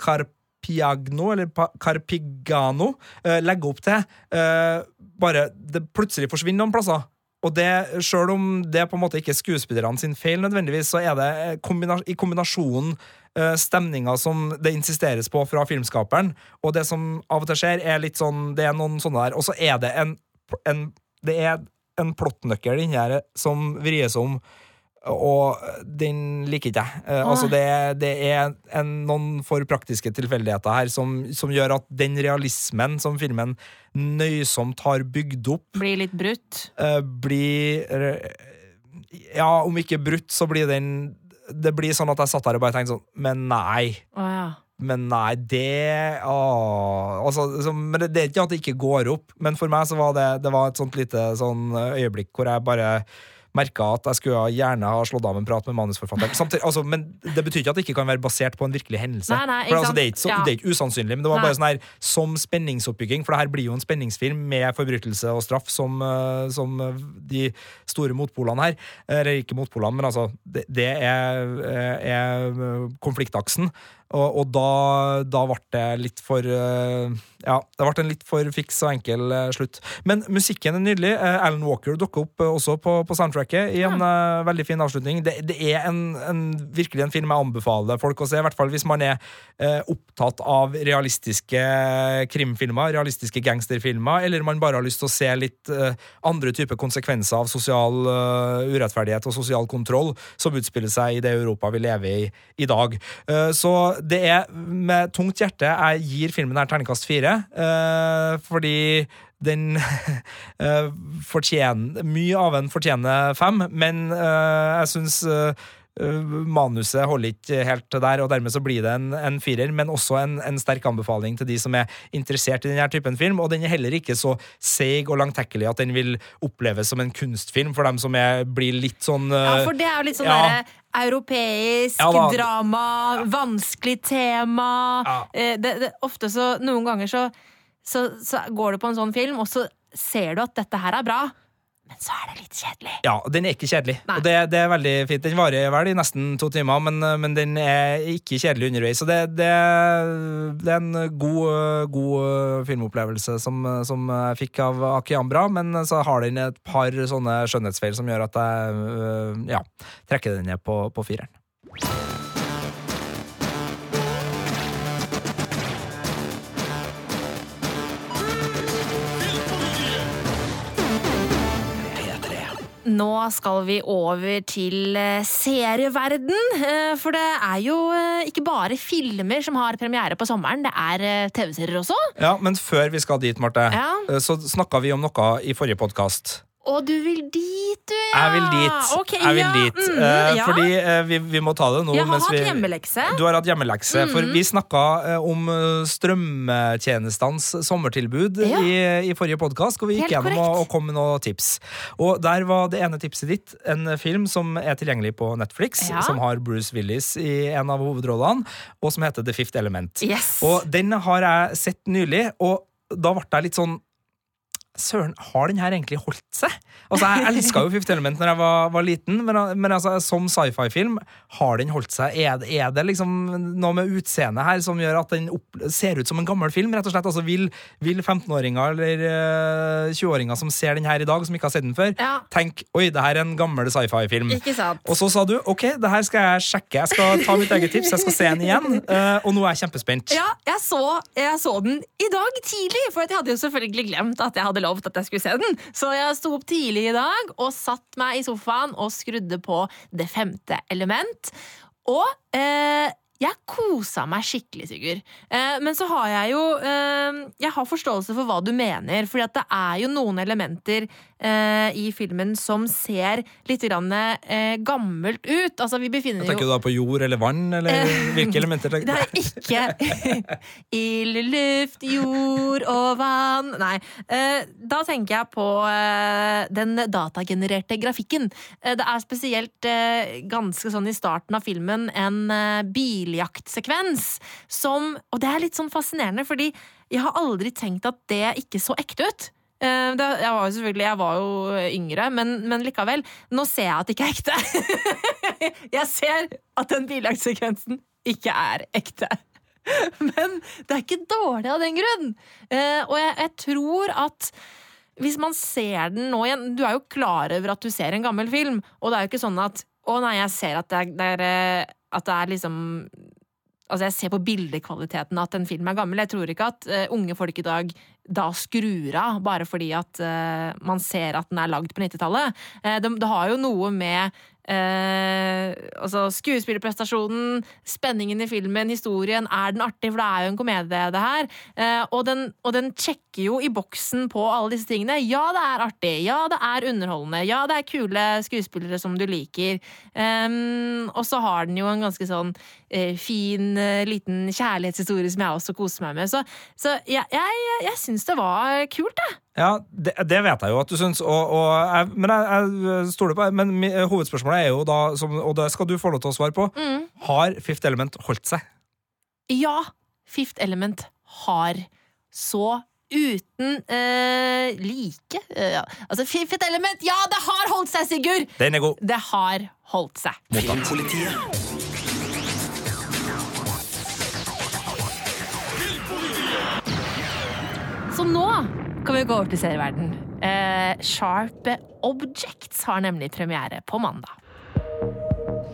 Carpiagno, eller Pa- Carpigano, eh, legger opp til, eh, bare det plutselig forsvinner noen plasser. Og det, Sjøl om det på en måte ikke er skuespillerne sin feil, nødvendigvis, så er det eh, kombina i kombinasjonen eh, stemninga som det insisteres på fra filmskaperen, og det som av og til skjer, er litt sånn Det er noen sånne der Og så er det en, en Det er en plottnøkkel inni her som vries om, og den liker ikke jeg. Eh, altså det, det er en, noen for praktiske tilfeldigheter her som, som gjør at den realismen som filmen nøysomt har bygd opp, Blir litt brutt? eh, blir eh, Ja, om ikke brutt, så blir den Det blir sånn at jeg satt der og bare tenkte sånn Men nei. Å ja. Men nei, det å, altså, så, Men det, det er ikke at det ikke går opp, men for meg så var det, det var et sånt lite sånn øyeblikk hvor jeg bare merka at jeg skulle gjerne ha slått av en prat med manusforfatteren. Samtidig, altså, men det betyr ikke at det ikke kan være basert på en virkelig hendelse. Nei, nei, for altså, det, er ikke så, Ja. det er ikke usannsynlig, men det var Nei. bare sånn her som spenningsoppbygging, for det her blir jo en spenningsfilm med forbrytelse og straff som, eh, som eh, de store motpolene her. Eller ikke motpolene, men altså Det, det er, eh, er eh, konfliktaksen. Og, og da, da ble det litt for eh, Ja, det ble en litt for fiks og enkel eh, slutt. Men musikken er nydelig. Eh, Alan Walker dukker opp også på, på soundtracket i en ja. veldig fin avslutning. Det, det er en, en, virkelig en film jeg anbefaler folk å se, i hvert fall hvis man er eh, opptatt av realistiske krimfilmer, realistiske gangsterfilmer, eller man bare har lyst til å se litt eh, andre typer konsekvenser av sosial urettferdighet og sosial kontroll som utspiller seg i det Europa vi lever i i dag. Så det er med tungt hjerte jeg gir filmen her terningkast fire, eh, fordi den eh, fortjener Mye av den fortjener fem, men eh, jeg syns manuset holder ikke helt der, og dermed så blir det en, en firer, men også en, en sterk anbefaling til de som er interessert i denne typen film. Og den er heller ikke så seig og langtekkelig at den vil oppleves som en kunstfilm for dem som er, blir litt sånn Ja, eh, for det er jo litt sånn ja. derre europeisk Ja, drama, drama, vanskelig tema Eh, det, det, Ofte så Noen ganger så, så, så går du på en sånn film, og så ser du at dette her er bra. Men så er det litt kjedelig. Ja, den er ikke kjedelig. Nei. Og det, det er veldig fint. Den varer vel i nesten to timer, men, men den er ikke kjedelig underveis. Så det, det, det er en god, god filmopplevelse som, som jeg fikk av Aki Ambra, men så har den et par sånne skjønnhetsfeil som gjør at jeg ja, trekker den ned på, på fireren. Nå skal vi over til eh, serieverden. eh, For det er jo eh, ikke bare filmer som har premiere på sommeren, det er TV-serier også. Ja, Men før vi skal dit, Marte, Ja. så snakka vi om noe i forrige podkast. Og du vil dit, du, ja! Jeg vil dit. Okay, jeg vil ja, dit. Mm, Eh, ja. Fordi eh, vi, vi må ta det nå. Jeg har hatt vi, hjemmelekse. Du har hatt hjemmelekse. For Mhm. vi snakka eh, om strømtjenestenes sommertilbud Ja. i, i forrige podkast, hvor vi gikk Helt gjennom og, korrekt. og kom med noen tips. Og der var det ene tipset ditt en film som er tilgjengelig på Netflix, som har Bruce Willis i en av hovedrollene, og som heter The Fifth Element. Yes. Og den har jeg sett nylig, og da ble jeg litt sånn Søren, har den her egentlig holdt seg? Altså, Jeg elska jo Fifth Element når jeg var, var liten, men, men altså, som sci-fi-film, har den holdt seg? Er, er det liksom noe med utseendet her som gjør at den opp, ser ut som en gammel film? rett og slett? Altså, Vil, vil 15-åringer eller uh, 20-åringer som ser den her i dag, som ikke har sett den før, Ja. tenke oi, det her er en gammel sci-fi-film? Ikke sant? Og så sa du ok, det her skal jeg sjekke, jeg skal ta mitt eget tips, jeg skal se den igjen. Uh, og nå er jeg kjempespent. Ja, jeg så, jeg så den i dag tidlig, for jeg hadde jo selvfølgelig glemt at jeg hadde lovt at jeg skulle se den. Så jeg sto opp tidlig i dag og satt meg i sofaen og skrudde på Det femte element. Og eh, jeg kosa meg skikkelig, Sigurd. Eh, men så har jeg jo eh, Jeg har forståelse for hva du mener, for det er jo noen elementer i filmen som ser litt grann, eh, gammelt ut. Altså, vi befinner Tenker du da på jord eller vann, eller hvilke elementer? det er ikke ild, luft, jord og vann. Nei. Eh, Da tenker jeg på eh, den datagenererte grafikken. Eh, Det er spesielt eh, ganske sånn i starten av filmen en eh, biljaktsekvens som Og det er litt sånn fascinerende, fordi jeg har aldri tenkt at det ikke så ekte ut. Eh, Det, jeg var jo selvfølgelig jeg var jo yngre, men, men likevel. Nå ser jeg at det ikke er ekte. jeg ser at den bilagssekvensen ikke er ekte. Men det er ikke dårlig av den grunn. Eh, og jeg, jeg tror at hvis man ser den nå igjen Du er jo klar over at du ser en gammel film, og det er jo ikke sånn at å nei, jeg ser at det er, det er, eh, at det er liksom Altså, jeg ser på bildekvaliteten at en film er gammel. Jeg tror ikke at uh, unge folk i dag da skrur av bare fordi at eh, man ser at den er lagd på 90-tallet. Eh, det, det har jo noe med eh, altså skuespillerprestasjonen, spenningen i filmen, historien. Er den artig? For det er jo en komedie, det her. Eh, og, den, og den sjekker jo i boksen på alle disse tingene. Ja, det er artig. Ja, det er underholdende. Ja, det er kule skuespillere som du liker. Eh, og så har den jo en ganske sånn eh, fin eh, liten kjærlighetshistorie som jeg også koser meg med. Så, så jeg, jeg, jeg syns det var kult, jeg. Ja, det, det vet jeg jo at du syns, og, og jeg, men jeg, jeg stoler på. Men hovedspørsmålet er jo da, som, og det skal du få lov til å svare på, Mm. har Fifth Element holdt seg? Ja, Fifth Element har så uten eh, like eh, ja. Altså, Fifth Element, ja, det har holdt seg, Sigurd! Den er god. Det har holdt seg. Filmpolitiet. Så nå kan vi gå over til serieverden. Eh, Sharp Objects har nemlig premiere på mandag.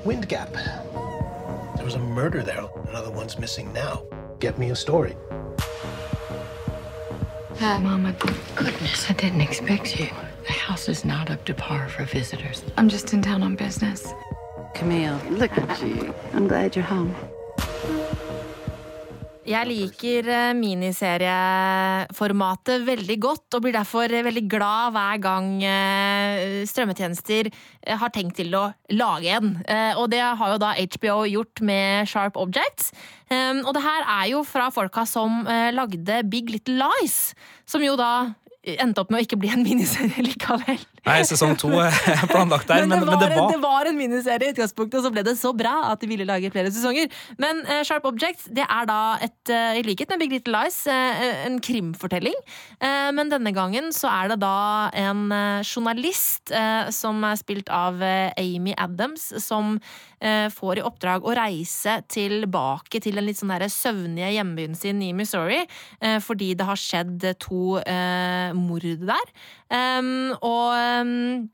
Wind Gap. There was a murder there. Another one's missing now. Get me a story. Uh, Mama, goodness, I didn't expect you. The house is not up to par for visitors. I'm just in town on business. Camille, look at you. I'm glad you're home. Jeg liker eh, miniserieformatet veldig godt, og blir derfor eh, veldig glad hver gang eh, strømmetjenester har tenkt til å lage en. Og det har jo da HBO gjort med Sharp Objects. Um, Og det her er jo fra folka som lagde Big Little Lies, som jo da endte opp med å ikke bli en miniserie likevel. Nei, sesong to er planlagt der, men, det, var, men det var det var en miniserie i utgangspunktet, og så ble det så bra at de ville lage flere sesonger. Men uh, Sharp Objects det er da, et, uh, i likhet med Big Little Lies, uh, en krimfortelling. Men denne gangen så er det da en journalist som er spilt av Amy Adams, som får i oppdrag å reise tilbake til den litt sånn der søvnige hjembyen sin i Missouri, fordi det har skjedd to mord der. Um, og um,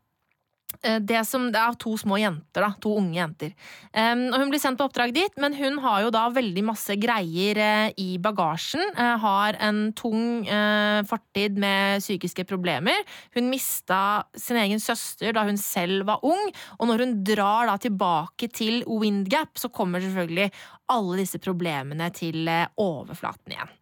det, som, det er to små jenter, da. To unge jenter. Um, og hun blir sendt på oppdrag dit, men hun har jo da veldig masse greier uh, i bagasjen. Uh, har en tung uh, fortid med psykiske problemer. Hun mista sin egen søster da hun selv var ung, og når hun drar da tilbake til Windgap, så kommer selvfølgelig alle disse problemene til overflaten igjen.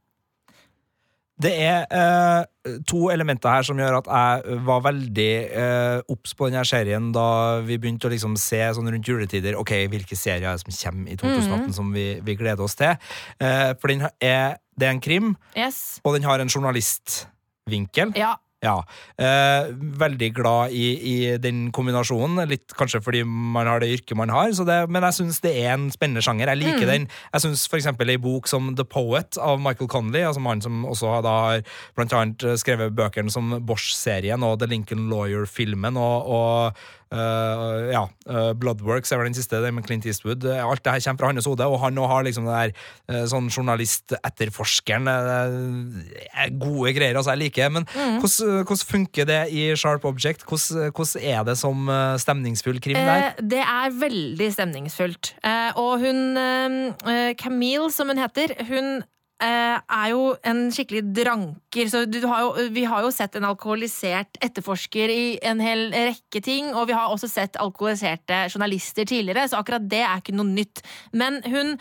Det er eh, to elementer her som gjør at jeg var veldig eh, obs på denne serien da vi begynte å liksom se sånn rundt juletider ok, hvilke serier er det som kommer i 2018 Mhm. som vi, vi gleder oss til. Eh, for den er, det er en krim, Yes. og den har en journalistvinkel. Ja. Ja. Eh, veldig glad i, i den kombinasjonen. Litt kanskje fordi man har det yrket man har, så det, men jeg syns det er en spennende sjanger. Jeg liker Mm. den. Jeg syns f.eks. ei bok som The Poet av Michael Connolly, altså mannen som også da har blant annet skrevet bøkene som Bosch-serien og The Lincoln Lawyer-filmen og, og eh, ja, uh, Bloodworks er vel den siste, den med Clint Eastwood. Uh, Alt det her kommer fra hans hode, og han har liksom det der uh, sånn journalist-etterforskeren. Gode greier, altså. Jeg liker det. Men Mm. hvordan, hvordan funker det i Sharp Object? Hvordan, hvordan er det som stemningsfull krim der? Det er veldig stemningsfullt. Og hun Camille, som hun heter, hun er jo en skikkelig dranker. Så har jo, vi har jo sett en alkoholisert etterforsker i en hel rekke ting, og vi har også sett alkoholiserte journalister tidligere, så akkurat det er ikke noe nytt. Men hun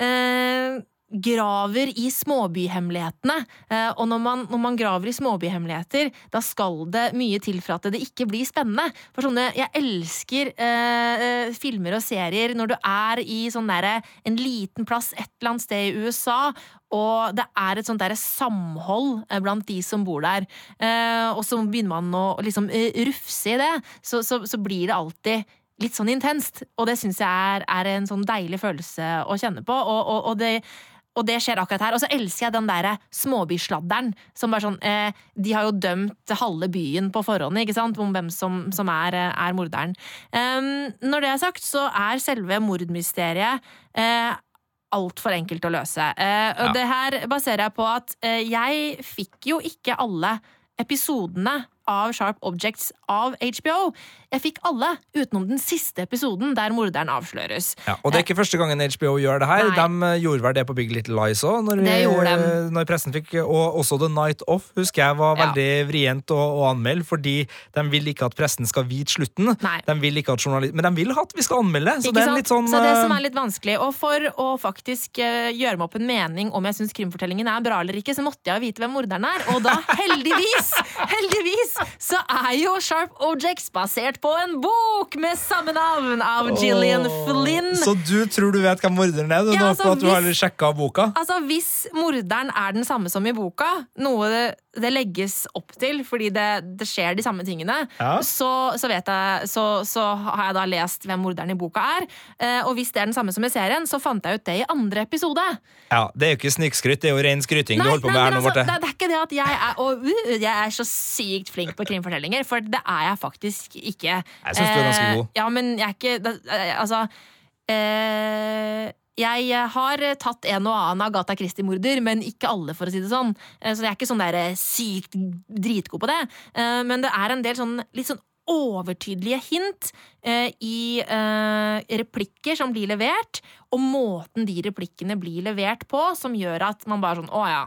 eh, graver i småbyhemmelighetene. Eh, og når man, når man graver i småbyhemmeligheter, da skal det mye til for at det ikke blir spennende. For sånne, Jeg elsker eh, eh, filmer og serier når du er i sånn derre en liten plass et eller annet sted i USA, og det er et sånt der samhold eh, blant de som bor der. Eh, og så begynner man å liksom rufse i det, så, så, så blir det alltid litt sånn intenst. Og det syns jeg er, er en sånn deilig følelse å kjenne på. Og, og, og det og det skjer akkurat her. Og så elsker jeg den der småbysladderen. Som bare sånn, eh, De har jo dømt halve byen på forhånd ikke sant? om hvem som, som er, eh, er morderen. Um, når det er sagt, så er selve mordmysteriet eh, altfor enkelt å løse. Eh, og Ja. det her baserer jeg på at eh, jeg fikk jo ikke alle episodene av Sharp Objects av HBO. Jeg fikk alle utenom den siste episoden der morderen avsløres. Ja, og det er ikke første gangen HBO gjør det her. Nei. De eh, gjorde vel det på Big Little Lies òg, når, de. når pressen fikk Og også The Night Off husker jeg var Ja. veldig vrient å, å anmelde, fordi de vil ikke at pressen skal vite slutten. De vil ikke at journalist, men de vil at vi skal anmelde, så det sånn så det som eh, er litt vanskelig. Og for å faktisk eh, gjøre meg opp en mening om jeg syns krimfortellingen er bra eller ikke, så måtte jeg vite hvem morderen er. Og da, heldigvis, heldigvis, så er jo Sharp Objects basert på en bok med samme navn av Gillian oh. Flynn. Så du tror du vet hvem morderen er, du, Ja, nå, for at du har hvis- sjekka boka? Altså, Hvis morderen er den samme som i boka, noe det, det legges opp til fordi det, det skjer de samme tingene, Ja. så, så, vet jeg, så, så har jeg da lest hvem morderen i boka er. Eh, og hvis det er den samme som i serien, så fant jeg ut det i andre episode. Ja, Det er jo ikke snikskryt, det er jo ren skryting du holder på med nei, her nå, altså, Marte. det, det er ikke det at jeg er, og, uh, jeg er så sykt flink på krimfortellinger, for det er jeg faktisk ikke. Jeg synes du er ganske Eh, god. Ja, men jeg er ikke eh, Altså eh, jeg har tatt en og annen Agatha Christie-morder, men ikke alle, for å si det sånn. Eh, Så jeg er ikke sånn der eh, sykt dritgod på det. Eh, Men det er en del sånn litt sånn overtydelige hint eh, i eh, replikker som blir levert, og måten de replikkene blir levert på, som gjør at man bare sånn Å ja,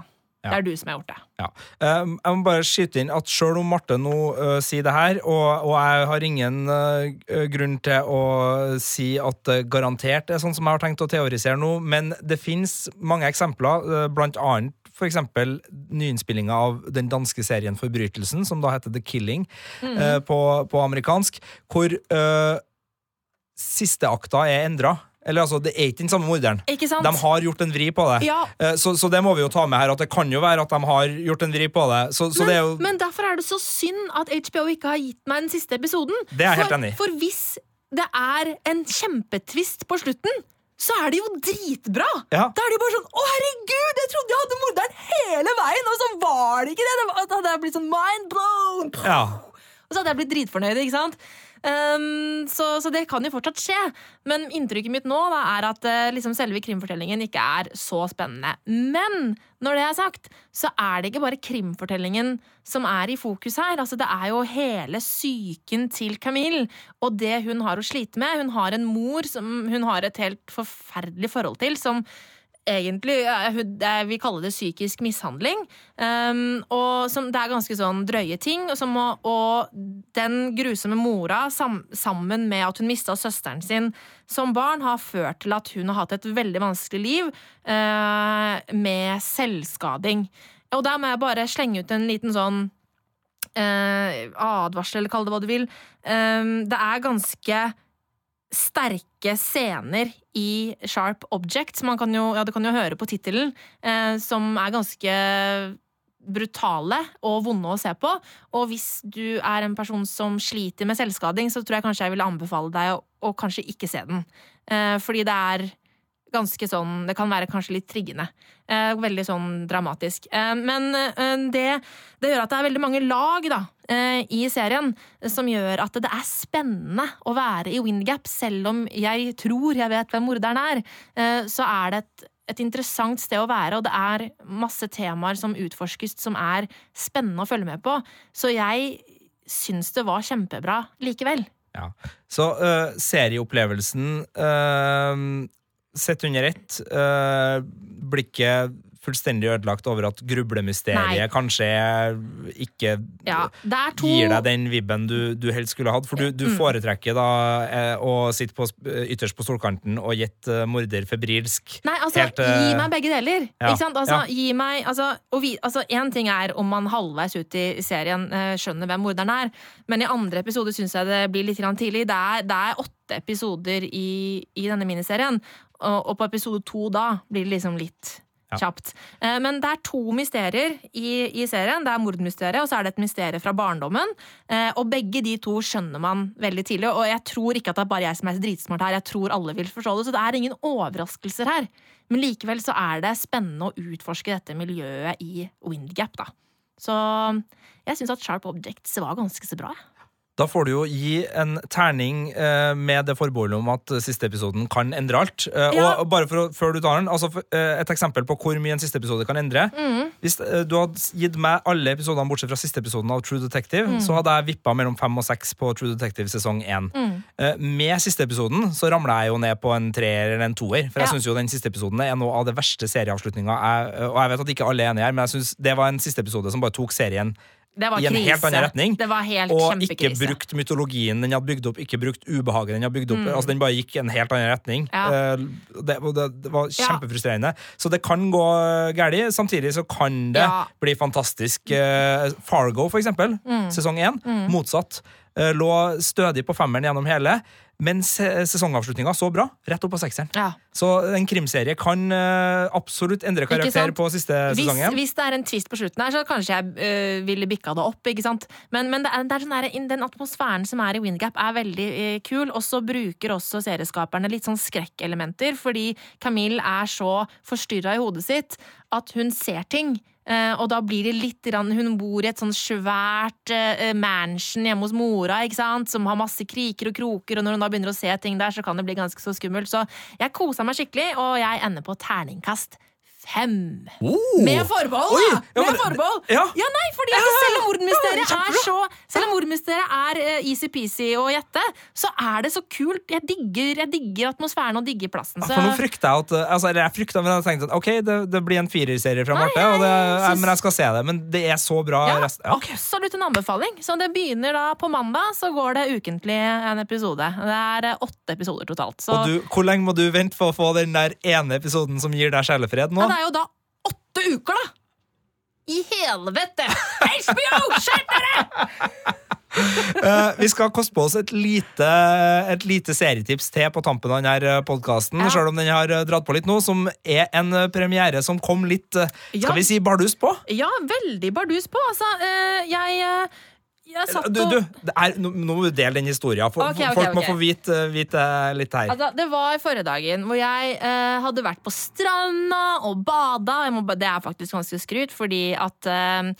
det er du som har gjort det. Ja. Um, jeg må bare skyte inn at selv om Marte nå uh, sier det her, og, og jeg har ingen uh, grunn til å si at det garantert er sånn som jeg har tenkt å teorisere nå, men det finnes mange eksempler, uh, blant annet for eksempel nyinnspillinga av den danske serien Forbrytelsen, som da heter The Killing mm. på, på amerikansk, hvor uh, siste akta er endra. Eller altså, Det er ikke den samme morderen. Ikke sant? De har gjort en vri på det. Ja. Eh, Så, så det må vi jo ta med her, at det kan jo være at de har gjort en vri på det. Så, så men, det er jo men derfor er det så synd at HBO ikke har gitt meg den siste episoden. Det er jeg helt enig. For hvis det er en kjempetvist på slutten, så er det jo dritbra! Ja. Da er det jo bare sånn Å, herregud, jeg trodde jeg hadde morderen hele veien, og så var det ikke det! det da hadde jeg blitt sånn mind blown! Ja. Og så hadde jeg blitt dritfornøyd, ikke sant? Um, så, så det kan jo fortsatt skje. Men inntrykket mitt nå da, er at uh, liksom selve krimfortellingen ikke er så spennende. Men når det er sagt, så er det ikke bare krimfortellingen som er i fokus her. Altså, det er jo hele psyken til Camille og det hun har å slite med. Hun har en mor som hun har et helt forferdelig forhold til, som egentlig Vi hun- jeg vil kalle det psykisk mishandling. Um, og som, det er ganske sånn drøye ting. Og, må- og den grusomme mora, sam, sammen med at hun mista søsteren sin som barn, har ført til at hun har hatt et veldig vanskelig liv uh, med selvskading. Og der må jeg bare slenge ut en liten sånn uh, advarsel, eller kall det hva du vil. Um, det er ganske sterke scener i Sharp Objects. Man kan jo, ja, det kan jo høre på tittelen, eh, som er ganske brutale og vonde å se på. Og hvis du er en person som sliter med selvskading, så tror jeg kanskje jeg ville anbefale deg å, å kanskje ikke se den. Eh, fordi det er ganske sånn Det kan være kanskje litt triggende. Eh, veldig sånn dramatisk. Eh, men eh, det, det gjør at det er veldig mange lag da, i serien som gjør at det er spennende å være i Windgap, selv om jeg tror jeg vet hvem morderen er. Så er det et, et interessant sted å være, og det er masse temaer som utforskes som er spennende å følge med på. Så jeg syns det var kjempebra likevel. Ja. Så uh, serieopplevelsen øh, Sett under ett Uh, blir ikke fullstendig ødelagt over at grublemysteriet Nei. kanskje ikke Ja, to gir deg den vibben du, du helst skulle hatt. For du, du Mm. foretrekker da eh, å sitte på, ytterst på stolkanten og gjette eh, morder febrilsk. Nei, altså, Helt, eh, gi meg begge deler. ja, Ikke sant? Altså, ja. gi meg altså, vi, altså, En ting er om man halvveis ut i serien eh, skjønner hvem morderen er, men i andre episode syns jeg det blir litt tidlig. Det er, det er åtte episoder i, i denne miniserien, og, på episode to da blir det liksom litt kjapt. Eh, Men det er to mysterier i, i serien. Det er mordmysteriet, og så er det et mysterium fra barndommen. Eh, Og begge de to skjønner man veldig tidlig. Og jeg tror ikke at det er bare jeg som er dritsmart her, jeg tror alle vil forstå det. Så det er ingen overraskelser her. Men likevel så er det spennende å utforske dette miljøet i Windgap, da. Så jeg syns at Sharp Objects var ganske så bra. jeg. Da får du jo gi en terning eh, med det forbeholdet om at siste episoden kan endre alt. Eh, Ja. Og bare for før du tar den, altså, eh, Et eksempel på hvor mye en siste episode kan endre. Mm. Hvis du hadde gitt meg alle episodene bortsett fra siste episoden av True Detective, Mm. så hadde jeg vippa mellom fem og seks på True Detective sesong én. Mm. Eh, Med siste episoden så ramla jeg jo ned på en treer eller en toer. For jeg Ja. synes jo den siste episoden er noe av det verste serieavslutninga. Og jeg vet at ikke alle er enige her, men jeg synes det var en siste episode som bare tok serien Det var i en krise. helt annen retning. Det var helt og ikke brukt mytologien den hadde bygd opp, ikke brukt ubehaget den hadde bygd opp. Mm. Altså Den bare gikk i en helt annen retning. Ja. Eh, Det, det, det var Ja. kjempefrustrerende. Så det kan gå galt. Samtidig så kan det Ja. bli fantastisk. Eh, Fargo, for eksempel, Mm. sesong én, Mm. motsatt. Eh, Lå stødig på femmeren gjennom hele. Men se- sesongavslutninga så bra. Rett opp på sekseren. Ja. Så en krimserie kan uh, absolutt endre karakter på siste hvis, sesongen. hvis det er en twist på slutten her, så kanskje jeg uh, ville bikka det opp. ikke sant? Men, men det er, det er sånn der, den atmosfæren som er i Windgap, er veldig uh, kul. Og så bruker også serieskaperne litt sånn skrekkelementer, fordi Camille er så forstyrra i hodet sitt at hun ser ting. Eh, og da blir det litt Hun bor i et sånn svært eh, mansion hjemme hos mora, ikke sant? som har masse kriker og kroker, og når hun da begynner å se ting der, så kan det bli ganske så skummelt. Så jeg kosa meg skikkelig, og jeg ender på terningkast fem. Oh! Med forbehold, da! Ja, Med forbehold! ja. nei, fordi at selv om mordmysteriet er så Selv om mordmysteriet er uh, easy-peasy å gjette, så er det så kult. Jeg digger, jeg digger atmosfæren og digger plassen. Så For nå frykter jeg at eh, altså, eller jeg frykta, men jeg tenkte at ok, det, det blir en firerserie fra Marte, og det, jeg eh, men jeg skal se det. Men det er så bra. ja, rest, ja. absolutt en anbefaling. Så det begynner da på mandag, så går det ukentlig en episode. Det er eh, åtte episoder totalt. Så Og du, hvor lenge må du vente for å få den der ene episoden som gir deg sjelefred nå? ja, er jo da åtte uker, da! I helvete! HBO, skjerp dere! uh, vi skal koste på oss et lite, et lite serietips til på tampen av denne podkasten, Ja. selv om den har dratt på litt nå, som er en premiere som kom litt, eh, Ja. skal vi si, bardus på. Ja, veldig bardus på. Altså, uh, jeg, eh, satt Du, du, det er, nå må du dele den historien. For, okay, okay, folk må ok. få vite, vite litt her. Altså, det var forrige dagen hvor jeg eh, hadde vært på stranda og bada. Må, det er faktisk ganske skryt, fordi at eh,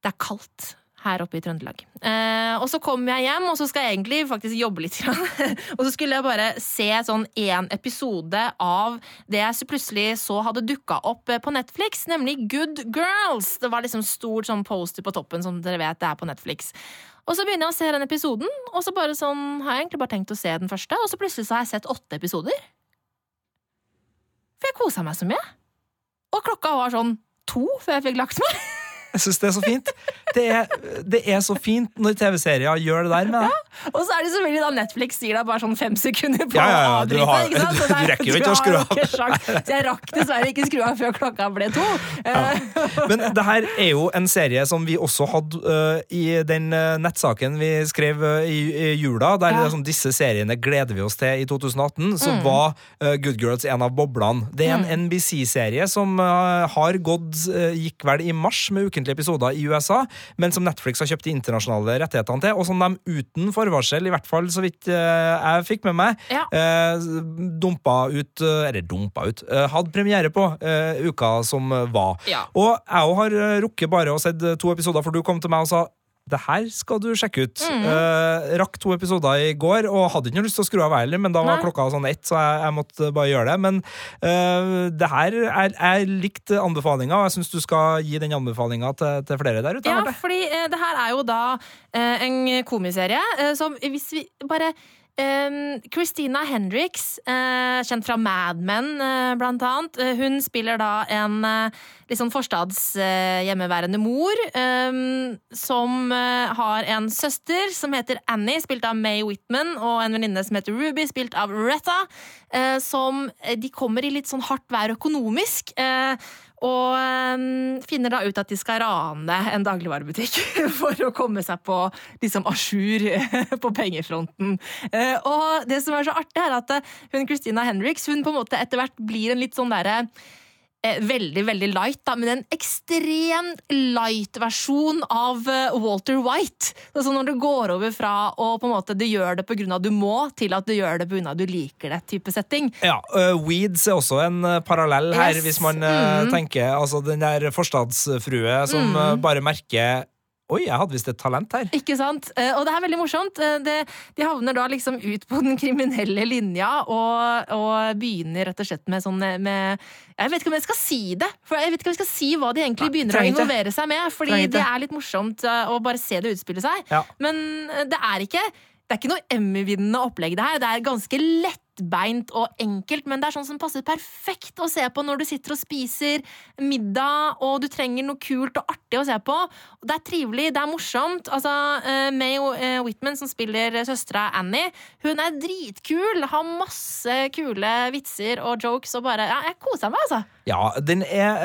det er kaldt her oppe i Trøndelag. Eh, og så kom jeg hjem, og så skal jeg egentlig faktisk jobbe litt. og så skulle jeg bare se sånn én episode av det jeg så plutselig så hadde dukka opp eh, på Netflix, nemlig Good Girls. Det var liksom stort sånn poster på toppen, som dere vet det er på Netflix. Og så begynner jeg å se den episoden, og så bare sånn, har jeg egentlig bare tenkt å se den første, og så plutselig så har jeg sett åtte episoder. For jeg kosa meg så mye. Og klokka var sånn to før jeg fikk lagt meg. Jeg syns det er så fint. Det er, det er så fint når TV-serier gjør det der med deg. Og så er det selvfølgelig da Netflix sier deg bare sånn fem sekunder på Ja, ja, ja, å du avbryte. har- du er- rekker jo ikke å skru av. Så jeg rakk dessverre ikke skru av før klokka ble to. Men det her er jo en serie som vi også hadde uh, i den uh, nettsaken vi skrev uh, i, i jula, der Ja. det er sånn, disse seriene gleder vi oss til i 2018, så Mm. var Good Girls en av boblene. Det er en Mm. NBC-serie som har gått, gikk vel i mars med ukentlige episoder i USA, men som Netflix har kjøpt de internasjonale rettighetene til, og som de uten forvarsel, i hvert fall så vidt øh, jeg fikk med meg, Ja. eh, dumpa ut, øh, eller dumpa ut, hadde premiere på uka som var. Ja. Og jeg òg har eh, rukket bare å sett to episoder, for du kom til meg og sa det her skal du sjekke ut. Mm. Uh, rakk to episoder i går, og hadde ikke lyst til å skru av heller, men da var Nei. klokka sånn ett, så jeg, jeg måtte bare gjøre det. Men uh, det her er, Jeg likte anbefalinga, og jeg syns du skal gi den anbefalinga til, til flere der ute. Ja, fordi uh, det her er jo da en komiserie som hvis vi bare eh, Christina Hendricks, eh, kjent fra Mad Men eh, blant annet, eh, hun spiller da en litt sånn forstadshjemmeværende hjemmeværende mor som har en søster som heter Annie, spilt av May Whitman, og en venninne som heter Ruby, spilt av Retta, som de kommer i litt sånn hardt vær økonomisk. Og um, finner da ut at de skal rane en dagligvarebutikk for å komme seg på liksom à jour på pengefronten. Uh, og det som er så artig, er at eh, hun Christina Henriks hun på en måte etter hvert blir en litt sånn derre Veldig veldig light, da, men en ekstremt light versjon av eh, Walter White. Så sånn når du går over fra å på en måte du gjør det av du må, til at du gjør det av du liker det, type setting. Ja, uh, Weeds er også en parallell her, Yes. hvis man uh, Mm. tenker altså den der forstadsfrue som Mm. uh, bare merker Oi, jeg hadde visst et talent her. Ikke sant? Eh, Og det er veldig morsomt. Eh, Det, de havner da liksom ut på den kriminelle linja og, og begynner rett og slett med sånn eh, med Jeg vet ikke om jeg skal si det, for jeg vet ikke om jeg skal si hva de egentlig Nei, begynner å involvere seg med. Fordi det er litt morsomt å bare se det utspille seg. Ja. Men det er ikke det er ikke noe Emmy-vinnende opplegg, det her. Det er ganske lettbeint og enkelt, men det er sånn som passer perfekt å se på når du sitter og spiser middag, og du trenger noe kult og artig å se på. Det er trivelig, det er morsomt. Altså, eh, May eh, Whitman, som spiller søstera Annie, hun er dritkul. Har masse kule vitser og jokes, og bare Ja, jeg koser meg, altså. Ja, den er,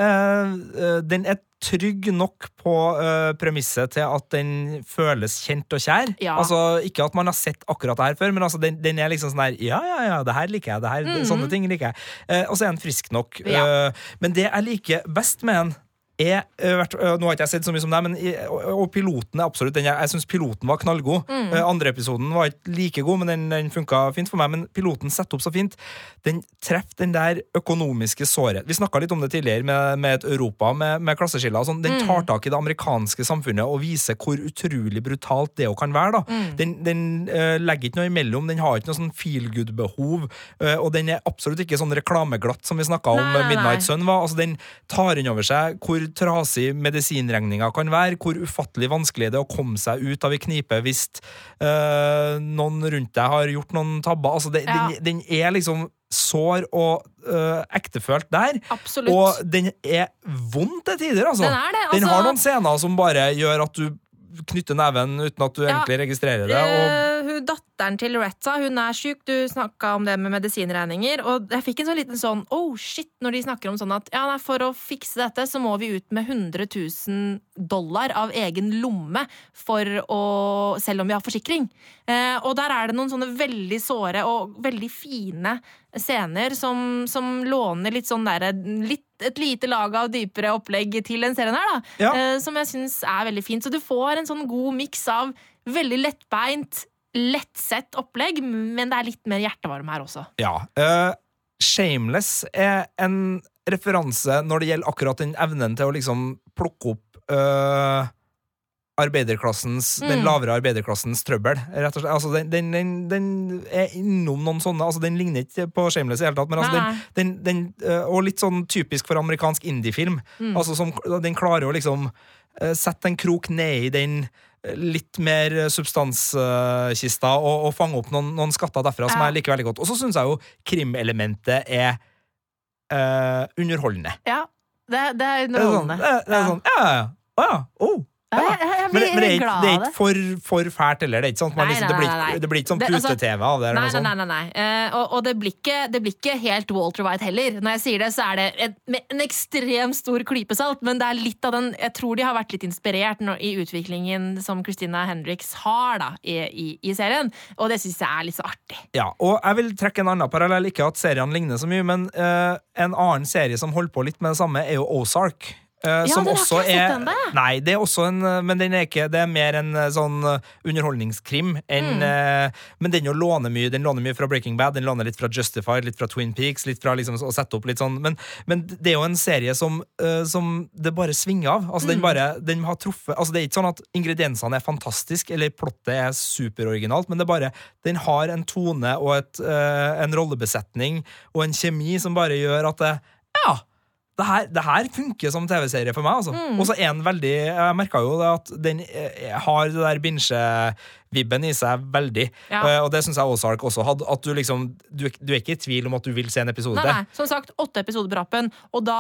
øh, den er trygg nok på uh, premisset til at den føles kjent og kjær. Ja. Altså, Ikke at man har sett akkurat det her før, men altså, den, den er liksom sånn der Ja, ja, ja, det her liker jeg. Det her, -hmm. Sånne ting liker jeg. Uh, og så er den frisk nok. Ja. Uh, men det jeg liker best med den, er øh, vært- øh, Nå har ikke jeg sett så mye som deg, men og, piloten er absolutt den jeg, jeg syns piloten var knallgod. Mm. Eh, andre episoden var ikke like god, men den, den funka fint for meg. Men piloten setter opp så fint. Den treffer den der økonomiske såret. Vi snakka litt om det tidligere med, med et Europa med, med klasseskiller. og Sånn. Den Mm. tar tak i det amerikanske samfunnet og viser hvor utrolig brutalt det òg kan være. da. Mm. Den, den eh, legger ikke noe imellom, den har ikke noe sånn feel good-behov. eh, og den er absolutt ikke sånn reklameglatt som vi snakka om Nei, eh, Midnight nei. Sun var. altså Den tar inn over seg hvor trasig medisinregninga kan være, hvor ufattelig vanskelig det er å komme seg ut av ei knipe hvis øh, noen rundt deg har gjort noen tabber. altså det, Ja. den, den er liksom sår og øh, ektefølt der. Absolutt. Og den er vond til tider, altså. Den det, Den altså- har noen scener som bare gjør at du knytter neven uten at du Ja, egentlig registrerer det. Og Eh, hun datt, datteren til Loretta hun er syk. Du snakka om det med medisinregninger. Og jeg fikk en sånn liten sånn oh shit, når de snakker om sånn at ja, nei, for å fikse dette, så må vi ut med 100 000 dollar av egen lomme for å Selv om vi har forsikring. Eh, og der er det noen sånne veldig såre og veldig fine scener som, som låner litt sånn derre Et lite lag av dypere opplegg til den serien her, da. Ja. Eh, som jeg syns er veldig fint. Så du får en sånn god miks av veldig lettbeint, lettsett opplegg, men det er litt mer hjertevarme her også. Ja. Uh, Shameless er en referanse når det gjelder akkurat den evnen til å liksom plukke opp uh, arbeiderklassens, den Mm. lavere arbeiderklassens trøbbel. Rett og slett. Altså, den, den, den, den er innom noen sånne altså, Den ligner ikke på Shameless i hele tatt, men altså, den, den, den, eh, og litt sånn typisk for amerikansk indiefilm. Mm. Altså, som, den klarer å liksom sette en krok ned i den litt mer substanskista og, og fange opp noen, noen skatter derfra som Ja. jeg liker veldig godt. Og så syns jeg jo krimelementet er uh, underholdende. Ja, det, det er Det er sånn, underholdende. det, er- det er sånn Ja, ja, ja. Oh. Jeg, jeg, Men, blir men det er glad det er ikke for, for fælt heller. Det sånn liksom, det, blir, ikke- det blir ikke sånn altså- pute-TV av det. Nei, nei, nei, nei, nei. Eh, og, og det, blir ikke, det blir ikke helt Walter White heller. Når jeg sier det, så er det et, en ekstremt stor klype salt, men det er litt av den Jeg tror de har vært litt inspirert når, i utviklingen som Christina Hendricks har da, i, i, i serien, og det syns jeg er litt så artig. Ja, og jeg vil trekke en annen parallell. Ikke at seriene ligner så mye, men uh, en annen serie som holder på litt med det samme, er jo Ozark. Eh, Ja, som den har ikke jeg sett ennå. Nei, det er også en eh, Men den er ikke Det er mer en eh, sånn underholdningskrim enn Mm. uh, Men den jo låner mye Den låner mye fra Breaking Bad, den låner litt fra Justified, litt fra Twin Peaks, litt fra liksom å sette opp litt sånn Men, men det er jo en serie som, uh, som det bare svinger av. Altså, den Mm. bare Den har truffet Altså, det er ikke sånn at ingrediensene er fantastiske, eller plottet er superoriginalt, men det er bare Den har en tone og et, en rollebesetning og en kjemi som bare gjør at det Ja! Det her, det her funker som TV-serie for meg. Altså. Mm. Og så er den veldig Jeg merka jo det at den eh, har det der binge-vibben i seg veldig. Ja. Eh, og det syns jeg Ozark også hadde. At du liksom du, du er ikke i tvil om at du vil se en episode. Nei, nei, som sagt, åtte episoder på rappen, og da,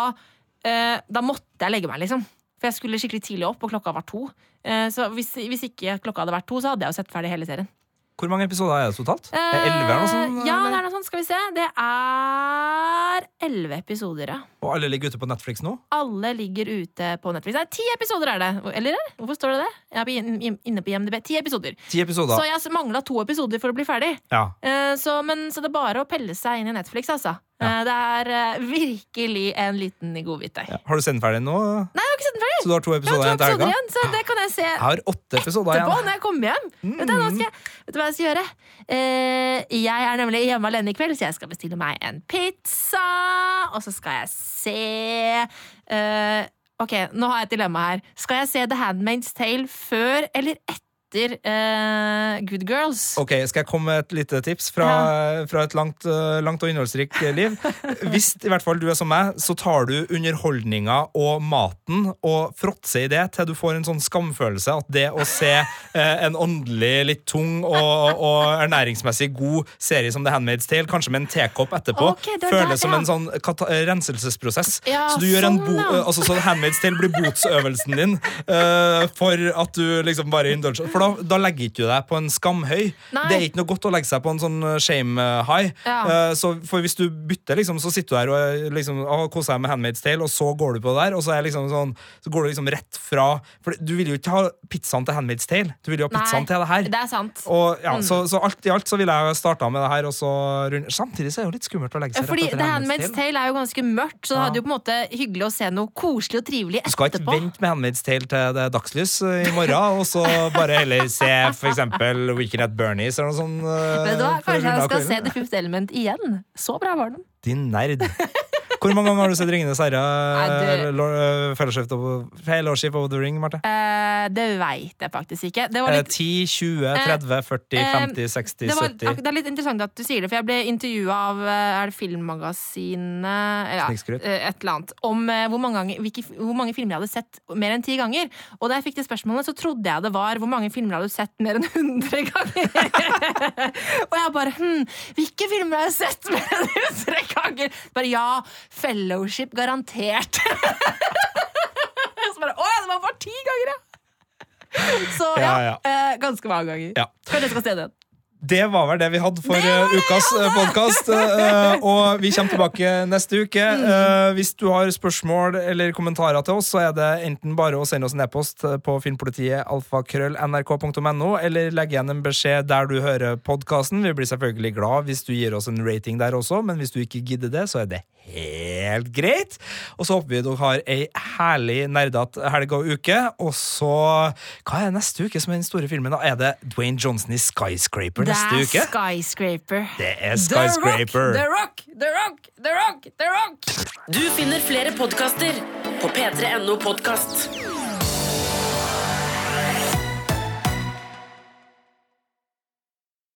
eh, da måtte jeg legge meg, liksom. For jeg skulle skikkelig tidlig opp, og klokka var to. Eh, så hvis, hvis ikke klokka hadde vært to, så hadde jeg jo sett ferdig hele serien. Hvor mange episoder er det totalt? Det er Elleve eller noe sånt? Eh, ja, det er noe sånt. Skal vi se. Det er elleve episoder, ja. Og alle ligger ute på Netflix nå? Alle ligger ute på Netflix. Nei, ti episoder er det. Eller? Hvorfor står det det? Jeg er inne på IMDb. Ti episoder. Ti episoder. Så jeg mangla to episoder for å bli ferdig. Ja. Eh, Så, men, så det er bare å pelle seg inn i Netflix, altså. Eh, Det er eh, virkelig en liten godbit der. Ja. Har du sett den ferdig nå? Nei, jeg har ikke sett den ferdig! Så du har to episoder har to episoder igjen, så det kan jeg se Jeg har åtte episoder etterpå igjen. når jeg kommer hjem. Vet, du, jeg, vet du hva jeg skal gjøre? Eh, jeg er nemlig hjemme alene i kveld, så jeg skal bestille meg en pizza. Og så skal jeg se eh, Ok, nå har jeg et dilemma her. Skal jeg se The Handmaid's Tale før eller etter eh, Good Girls? Ok, Skal jeg komme med et lite tips fra, fra et langt, eh, langt og innholdsrikt liv? Hvis i hvert fall du er som meg, så tar du underholdninga og maten og fråtser i det til du får en sånn skamfølelse at det å se uh, en åndelig, litt tung og, og ernæringsmessig god serie som The Handmaid's Tale, kanskje med en tekopp etterpå, okay, føles som en sånn renselsesprosess. Ja, så du gjør en sånn, bo, ja. eh, altså, så Handmaid's Tale blir botsøvelsen din uh, for at du liksom bare indulger. For da, da legger ikke du deg på en skamhøy. Nei. Det er ikke noe godt å legge seg på en sånn eh, shame high. Ja. Så for hvis du bytter, liksom, så sitter du her og liksom, ah, koser deg med Handmaid's Tale, og så går du på det der, og så, liksom sånn, så går du liksom rett fra For du vil jo ikke ha pizzaen til Handmaid's Tale, du vil jo ha pizzaen til det her. Det er sant. Og, ja, Mm. så, så alt i alt så ville jeg starta med det her, og så rundt Samtidig så er det jo litt skummelt å legge seg Fordi rett etter The Handmaid's Tale er jo ganske mørkt, så det Ja. hadde jo på en måte hyggelig å se noe koselig og trivelig etterpå. Du skal ikke vente med Handmaid's Tale til det er dagslys eh, i morgen, og så bare heller se eksempel Weekend at Bernies eller noe sånt. eh, Vet du hva? Kanskje jeg skal se. The Fifth Element igjen. Så bra var den. Din nerd. Hvor mange ganger har du sett Ringenes herre? Eh, Fellowship of, Fellowship of the Ring, Marte? Uh, det veit jeg faktisk ikke. Det var Eh, litt 10, 20, 30, 40, Eh, 50, 60, det, var, 70 det er litt interessant at du sier det, for jeg ble intervjua av eh, Er det Filmmagasinet ja, eh, Et eller annet. Om eh, hvor mange, ganger- hvilke, hvor mange filmer jeg hadde sett mer enn ti ganger. Og da jeg fikk det spørsmålet, så trodde jeg det var hvor mange filmer jeg hadde sett mer enn 100 ganger. og jeg bare hm, hvilke filmer har jeg sett mer enn 100 ganger? Bare ja, Fellowship, garantert. så bare å ja, det var bare ti ganger, ja! Så ja, Ja, ja. eh, ganske mange ganger. Ja. Før det skal stede igjen. Det var vel det vi hadde for uh, ukas podkast. og vi kommer tilbake neste uke. Uh, hvis du har spørsmål eller kommentarer til oss, så er det enten bare å sende oss en e-post på filmpolitiet alfakrøll.nrk.no, eller legge igjen en beskjed der du hører podkasten. Vi blir selvfølgelig glad hvis du gir oss en rating der også, men hvis du ikke gidder det, så er det helt greit. Og så håper vi dere har ei herlig nerdete helg og uke. Og så Hva er neste uke som er den store filmen? da? Er det Dwayne Johnson i Skyscraper neste uke? Det er Skyscraper. Det er Skyscraper. The Rock, The Rock, The Rock, The Rock! Du finner flere podkaster på p3.no podkast.